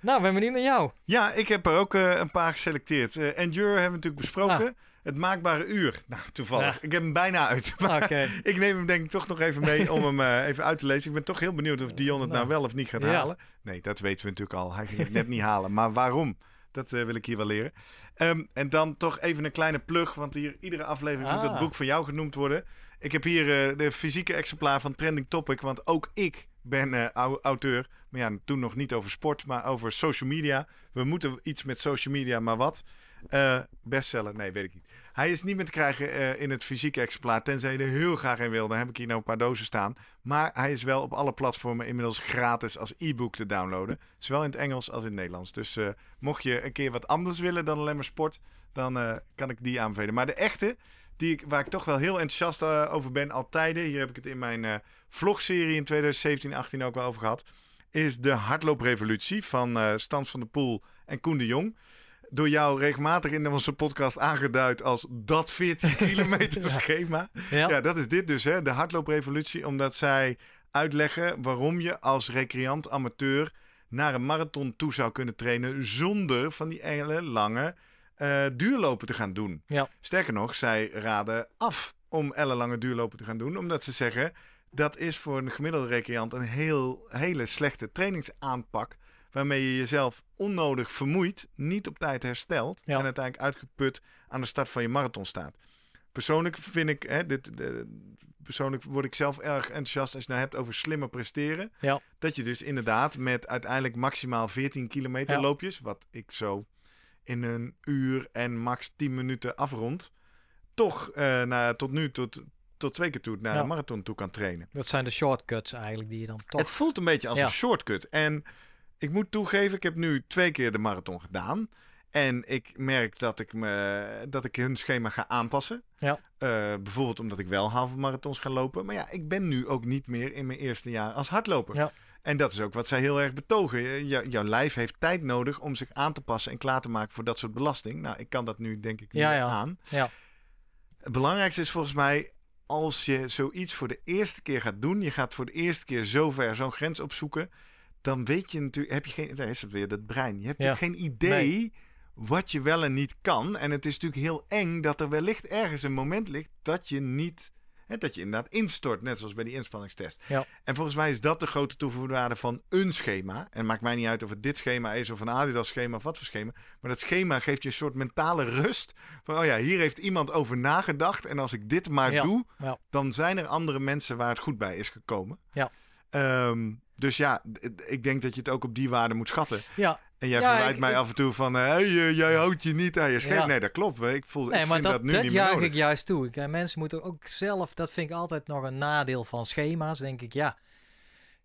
nou, ben benieuwd naar jou. ja, ik heb er ook een paar geselecteerd. Endure hebben we natuurlijk besproken. Het maakbare uur. Nou, toevallig. Ja. Ik heb hem bijna uit. <laughs> Maar Oké. ik neem hem denk ik toch nog even mee om hem eh, even uit te lezen. Ik ben toch heel benieuwd of Dion het nou Nou. wel of niet gaat Ja. halen. Nee, dat weten we natuurlijk al. Hij ging het net niet halen. Maar waarom? Dat eh, wil ik hier wel leren. Ehm, en dan toch even een kleine plug, want hier iedere aflevering moet het Ah. boek van jou genoemd worden. Ik heb hier eh, de fysieke exemplaar van Trending Topic, want ook ik ben au- auteur. Maar ja, toen nog niet over sport, maar over social media. We moeten iets met social media, maar wat? Eh, bestseller? Nee, weet ik niet. Hij is niet meer te krijgen eh, in het fysieke exemplaar, tenzij je er heel graag in wil. Dan heb ik hier nou een paar dozen staan. Maar hij is wel op alle platformen inmiddels gratis als e-book te downloaden. Zowel in het Engels als in het Nederlands. Dus eh, mocht je een keer wat anders willen dan alleen maar sport, dan kan ik die aanbevelen. Maar de echte, die ik, waar ik toch wel heel enthousiast over ben, al. Hier heb ik het in mijn vlogserie in 2017, 18 ook wel over gehad. Is de hardlooprevolutie van Stans van der Poel en Koen de Jong. Door jou regelmatig in onze podcast aangeduid als dat 14 <laughs> kilometer Ja. schema. Ja. Ja, dat is dit dus, hè? de hardlooprevolutie. Omdat zij uitleggen waarom je als recreant amateur naar een marathon toe zou kunnen trainen zonder van die hele lange eh, duurlopen te gaan doen. Ja. Sterker nog, zij raden af om ellenlange duurlopen te gaan doen, omdat ze zeggen dat is voor een gemiddelde recreant een heel, hele slechte trainingsaanpak. Waarmee je jezelf onnodig vermoeit, niet op tijd herstelt Ja. en uiteindelijk uitgeput aan de start van je marathon staat. Persoonlijk vind ik, hè, dit, de, persoonlijk word ik zelf erg enthousiast als je het nou hebt over slimmer presteren. Ja. Dat je dus inderdaad met uiteindelijk maximaal 14 kilometer Ja. loopjes, wat ik zo in een uur en max 10 minuten afrond, toch eh naar, tot nu tot, tot twee keer toe naar Ja. een marathon toe kan trainen. Dat zijn de shortcuts eigenlijk die je dan toch... Het voelt een beetje als Ja. een shortcut. En ik moet toegeven, ik heb nu twee keer de marathon gedaan. En ik merk dat ik, me, dat ik hun schema ga aanpassen. Ja. Eh, bijvoorbeeld omdat ik wel halve marathons ga lopen. Maar ja, ik ben nu ook niet meer in mijn eerste jaar als hardloper. Ja. En dat is ook wat zij heel erg betogen. Jou- jouw lijf heeft tijd nodig om zich aan te passen en klaar te maken voor dat soort belasting. Nou, ik kan dat nu denk ik Ja, ja. aan. Ja. Het belangrijkste is volgens mij, als je zoiets voor de eerste keer gaat doen, je gaat voor de eerste keer zo ver zo'n grens opzoeken, dan weet je natuurlijk, heb je geen, daar is het weer, dat brein. Je hebt Ja. natuurlijk geen idee wat je wel en niet kan. En het is natuurlijk heel eng dat er wellicht ergens een moment ligt dat je niet, hè, dat je inderdaad instort, net zoals bij die inspanningstest. Ja. En volgens mij is dat de grote toegevoegde waarde van een schema. En het maakt mij niet uit of het dit schema is of een Adidas schema of wat voor schema. Maar dat schema geeft je een soort mentale rust. Van, oh ja, hier heeft iemand over nagedacht. En als ik dit maar Ja, doe, dan zijn er andere mensen waar het goed bij is gekomen. Ja. Ehm, dus ja, ik denk dat je het ook op die waarde moet schatten. Ja, En jij Ja, verwijt ik- mij ik- af en toe van... hey, jij houdt je niet aan je schema. Ja. Nee, dat klopt. Ik, voel, nee, ik maar vind dat, dat, nu dat niet meer nodig. ik juist toe. Ik, eh, mensen moeten ook zelf, dat vind ik altijd nog een nadeel van schema's, denk ik. Ja,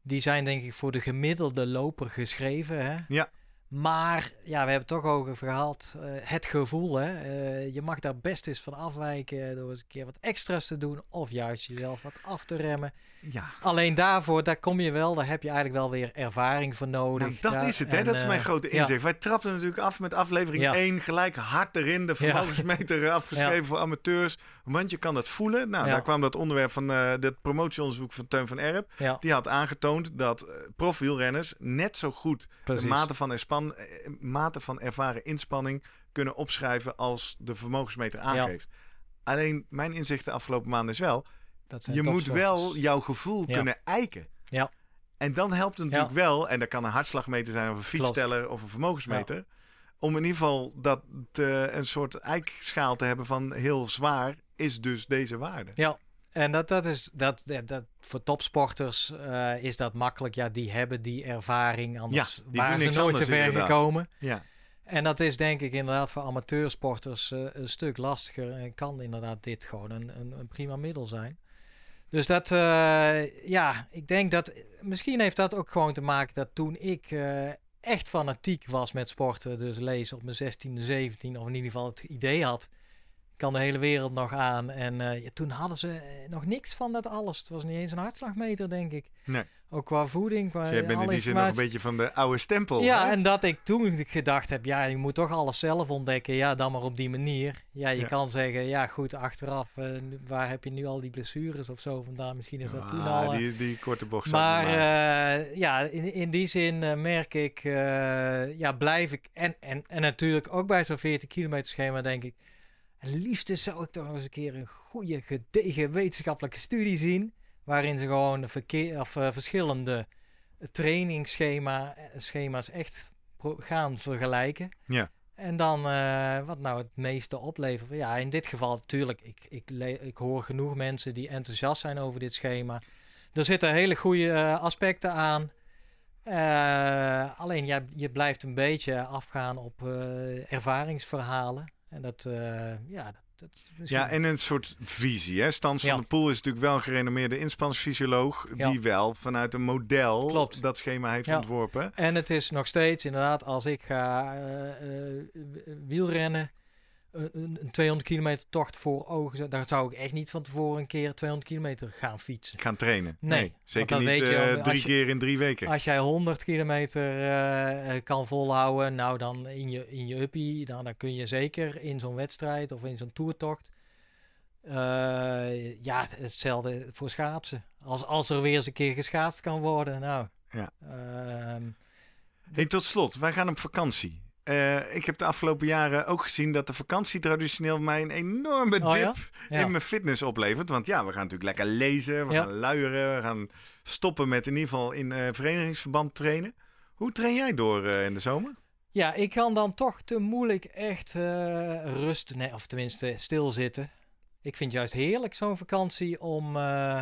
die zijn denk ik voor de gemiddelde loper geschreven. Hè? Ja. Maar ja, we hebben het toch over gehad. eh, het gevoel, hè. Eh, je mag daar best eens van afwijken door eens een keer wat extra's te doen. Of juist jezelf wat af te remmen. Ja, Alleen daarvoor, daar kom je wel, daar heb je eigenlijk wel weer ervaring voor nodig. nou, dat Ja, is het. Hè? en, Dat is mijn eh, grote ja. inzicht. Wij trapten natuurlijk af met aflevering Ja. 1. Gelijk hard erin. De vermogensmeter eh, afgeschreven voor amateurs. Want je kan dat voelen. Nou, daar kwam dat onderwerp van uh, dit promotieonderzoek van Teun van Erp. Ja, Die had aangetoond dat uh, profwielrenners net zo goed precies. de mate van, erspan, eh, mate van ervaren inspanning kunnen opschrijven als de vermogensmeter aangeeft. Alleen mijn inzicht de afgelopen maanden is wel, Dat je moet wel jouw gevoel Ja. kunnen eiken. Ja. En dan helpt het natuurlijk wel, en dat kan een hartslagmeter zijn of een fietsteller of een vermogensmeter, om in ieder geval dat te, een soort eikschaal te hebben van heel zwaar is dus deze waarde. Ja, en dat, dat is dat, dat, voor topsporters eh, is dat makkelijk. Ja, die hebben die ervaring. Anders Ja, die waren ze nooit zo ver gekomen. Ja. En dat is denk ik inderdaad voor amateursporters eh, een stuk lastiger. En kan inderdaad dit gewoon een, een, een prima middel zijn. Dus dat, eh, ja, ik denk dat misschien heeft dat ook gewoon te maken dat toen ik echt fanatiek was met sporten, dus lezen op mijn 16e, 17 of in ieder geval het idee had, kan de hele wereld nog aan. En ja, toen hadden ze eh, nog niks van dat alles. Het was niet eens een hartslagmeter, denk ik. Nee. Ook qua voeding, qua Dus jij bent in die zin nog een beetje van de oude stempel. Ja, hè? en dat ik toen gedacht heb, ja, je moet toch alles zelf ontdekken. Ja, dan maar op die manier. Ja, je Ja. kan zeggen, ja goed, achteraf, eh, waar heb je nu al die blessures of zo vandaan? Misschien is dat toen Ah, al... die, die korte bocht. maar ja, in, in die zin merk ik, ja, blijf ik, en, en, en natuurlijk ook bij zo'n 40 kilometer schema denk ik, liefst zou ik toch nog eens een keer een goede, gedegen wetenschappelijke studie zien. Waarin ze gewoon de verkeer, of, uh, verschillende trainingsschema's schema's echt gaan vergelijken. Ja. En dan uh, wat nou het meeste oplevert. Ja, in dit geval natuurlijk. Ik, ik, ik hoor genoeg mensen die enthousiast zijn over dit schema. Er zitten hele goede uh, aspecten aan. Uh, alleen ja, je blijft een beetje afgaan op ervaringsverhalen. En dat, ja, dat, dat ja, en een soort visie. Hè? Stans van de Poel is natuurlijk wel een gerenommeerde inspanningsfysioloog. Die wel vanuit een model Klopt. dat schema heeft ontworpen. En het is nog steeds inderdaad, als ik ga uh, wielrennen, een, een 200 kilometer tocht voor ogen, daar zou ik echt niet van tevoren een keer 200 kilometer gaan fietsen. Gaan trainen? Nee. zeker niet je, drie keer in drie weken. Als jij 100 kilometer uh, kan volhouden, nou dan in je, in je uppie, dan, dan kun je zeker in zo'n wedstrijd of in zo'n toertocht. Uh, ja, hetzelfde voor schaatsen. Als, als er weer eens een keer geschaatst kan worden, nou. Ja. Uh, hey, tot slot, wij gaan op vakantie. Uh, ik heb de afgelopen jaren ook gezien dat de vakantie traditioneel mij een enorme oh, dip ja? Ja. in mijn fitness oplevert. Want ja, we gaan natuurlijk lekker lezen, we Ja. gaan luieren, we gaan stoppen met in ieder geval in eh, verenigingsverband trainen. Hoe train jij door eh, in de zomer? Ja, ik kan dan toch te moeilijk echt eh rust, nee, of tenminste stilzitten. Ik vind juist heerlijk zo'n vakantie om, eh,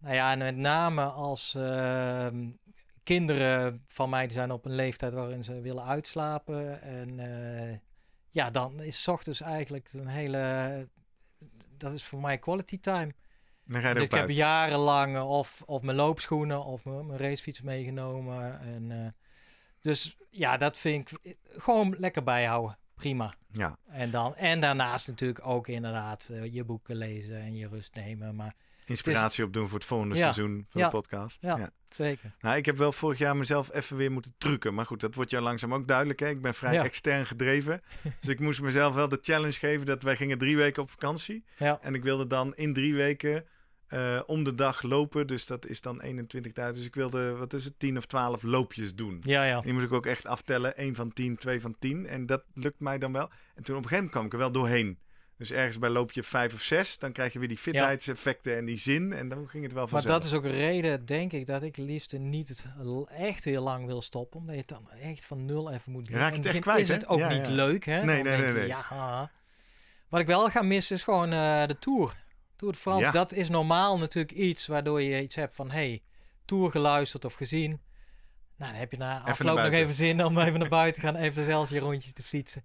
nou ja, en met name als ehm, kinderen van mij die zijn op een leeftijd waarin ze willen uitslapen. En eh, ja, dan is ochtends eigenlijk een hele, dat is voor mij quality time. Dan ga Dus ik heb jarenlang of, of mijn loopschoenen of mijn, mijn racefiets meegenomen. En, eh, dus ja, dat vind ik gewoon lekker bijhouden. Prima. Ja. En, dan, en daarnaast natuurlijk ook inderdaad eh, je boeken lezen en je rust nemen. Maar Inspiratie opdoen voor het volgende Ja. seizoen van Ja. de podcast. Ja. zeker. Nou, ik heb wel vorig jaar mezelf even weer moeten trucken. Maar goed, dat wordt jou langzaam ook duidelijk. Hè? Ik ben vrij Ja. extern gedreven. <laughs> dus ik moest mezelf wel de challenge geven dat wij gingen drie weken op vakantie. Ja. En ik wilde dan in drie weken eh, om de dag lopen. Dus dat is dan 21 tijd. Dus ik wilde, wat is het, 10 of 12 loopjes doen. Ja, ja. Die moest ik ook echt aftellen. 1 van 10, 2 van 10. En dat lukt mij dan wel. En toen op een gegeven moment kwam ik er wel doorheen. Dus ergens bij loopje 5 of 6, dan krijg je weer die fitheidseffecten en die zin. En dan ging het wel Maar vanzelf. dat is ook een reden, denk ik, dat ik liefst niet echt heel lang wil stoppen. Omdat je het dan echt van nul even moet doen. raak je het echt kwijt, is hè? het ook Ja, niet ja. leuk, hè? Nee, Dan nee, nee, je. Ja. Wat ik wel ga missen is gewoon eh, de Tour. Tour de France, dat is normaal natuurlijk iets waardoor je iets hebt van... hey, Tour geluisterd of gezien. Nou, dan heb je na afloop nog even zin om even naar buiten te gaan. Even zelf je rondjes te fietsen.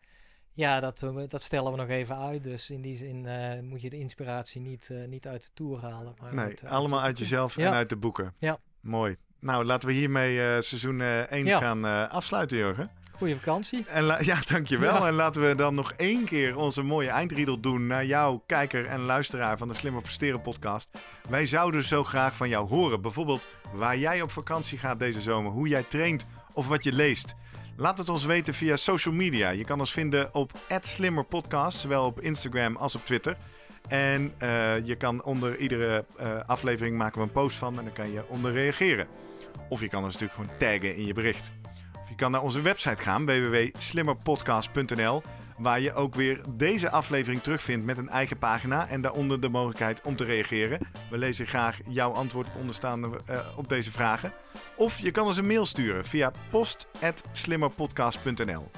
Ja, dat, eh, dat stellen we nog even uit. Dus in die zin eh, moet je de inspiratie niet, eh, niet uit de Tour halen. Maar Nee, uit, allemaal uit jezelf Ja. en uit de boeken. Ja. Mooi. Nou, laten we hiermee seizoen 1 Ja. gaan afsluiten, Jurgen. Goeie vakantie. En <laughs> ja, dankjewel. Ja. En laten we dan nog één keer onze mooie eindriedel doen naar jou, kijker en luisteraar van de Slimmer Presteren podcast. Wij zouden zo graag van jou horen. Bijvoorbeeld waar jij op vakantie gaat deze zomer, hoe jij traint of wat je leest. Laat het ons weten via social media. Je kan ons vinden op @slimmerpodcast, zowel op Instagram als op Twitter. En eh, je kan onder iedere eh, aflevering maken we een post van en dan kan je onder reageren. Of je kan ons natuurlijk gewoon taggen in je bericht. Of je kan naar onze website gaan, www.slimmerpodcast.nl, waar je ook weer deze aflevering terugvindt met een eigen pagina en daaronder de mogelijkheid om te reageren. We lezen graag jouw antwoord op onderstaande eh, op deze vragen. Of je kan ons een mail sturen via post@slimmerpodcast.nl.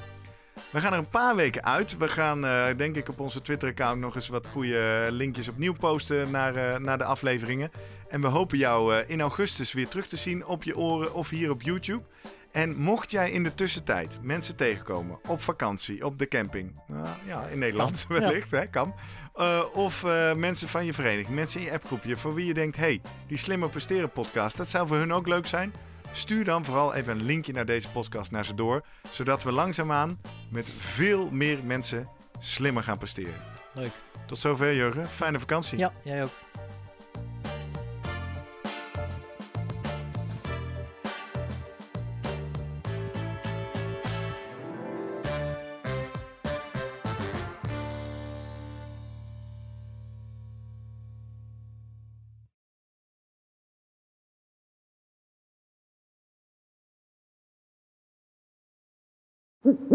We gaan er een paar weken uit. We gaan, eh, denk ik, op onze Twitter-account nog eens wat goede linkjes opnieuw posten naar, eh, naar de afleveringen. En we hopen jou eh, in augustus weer terug te zien op je oren of hier op YouTube. En mocht jij in de tussentijd mensen tegenkomen op vakantie, op de camping, nou, ja, in Nederland Kan, <laughs> ja. wellicht, hè, kan. Eh, of eh, mensen van je vereniging, mensen in je appgroepje, voor wie je denkt, hey, die Slimmer Presteren podcast, dat zou voor hun ook leuk zijn. Stuur dan vooral even een linkje naar deze podcast naar ze door, zodat we langzaamaan met veel meer mensen slimmer gaan presteren. Leuk. Tot zover, Jurgen. Fijne vakantie. Ja, jij ook.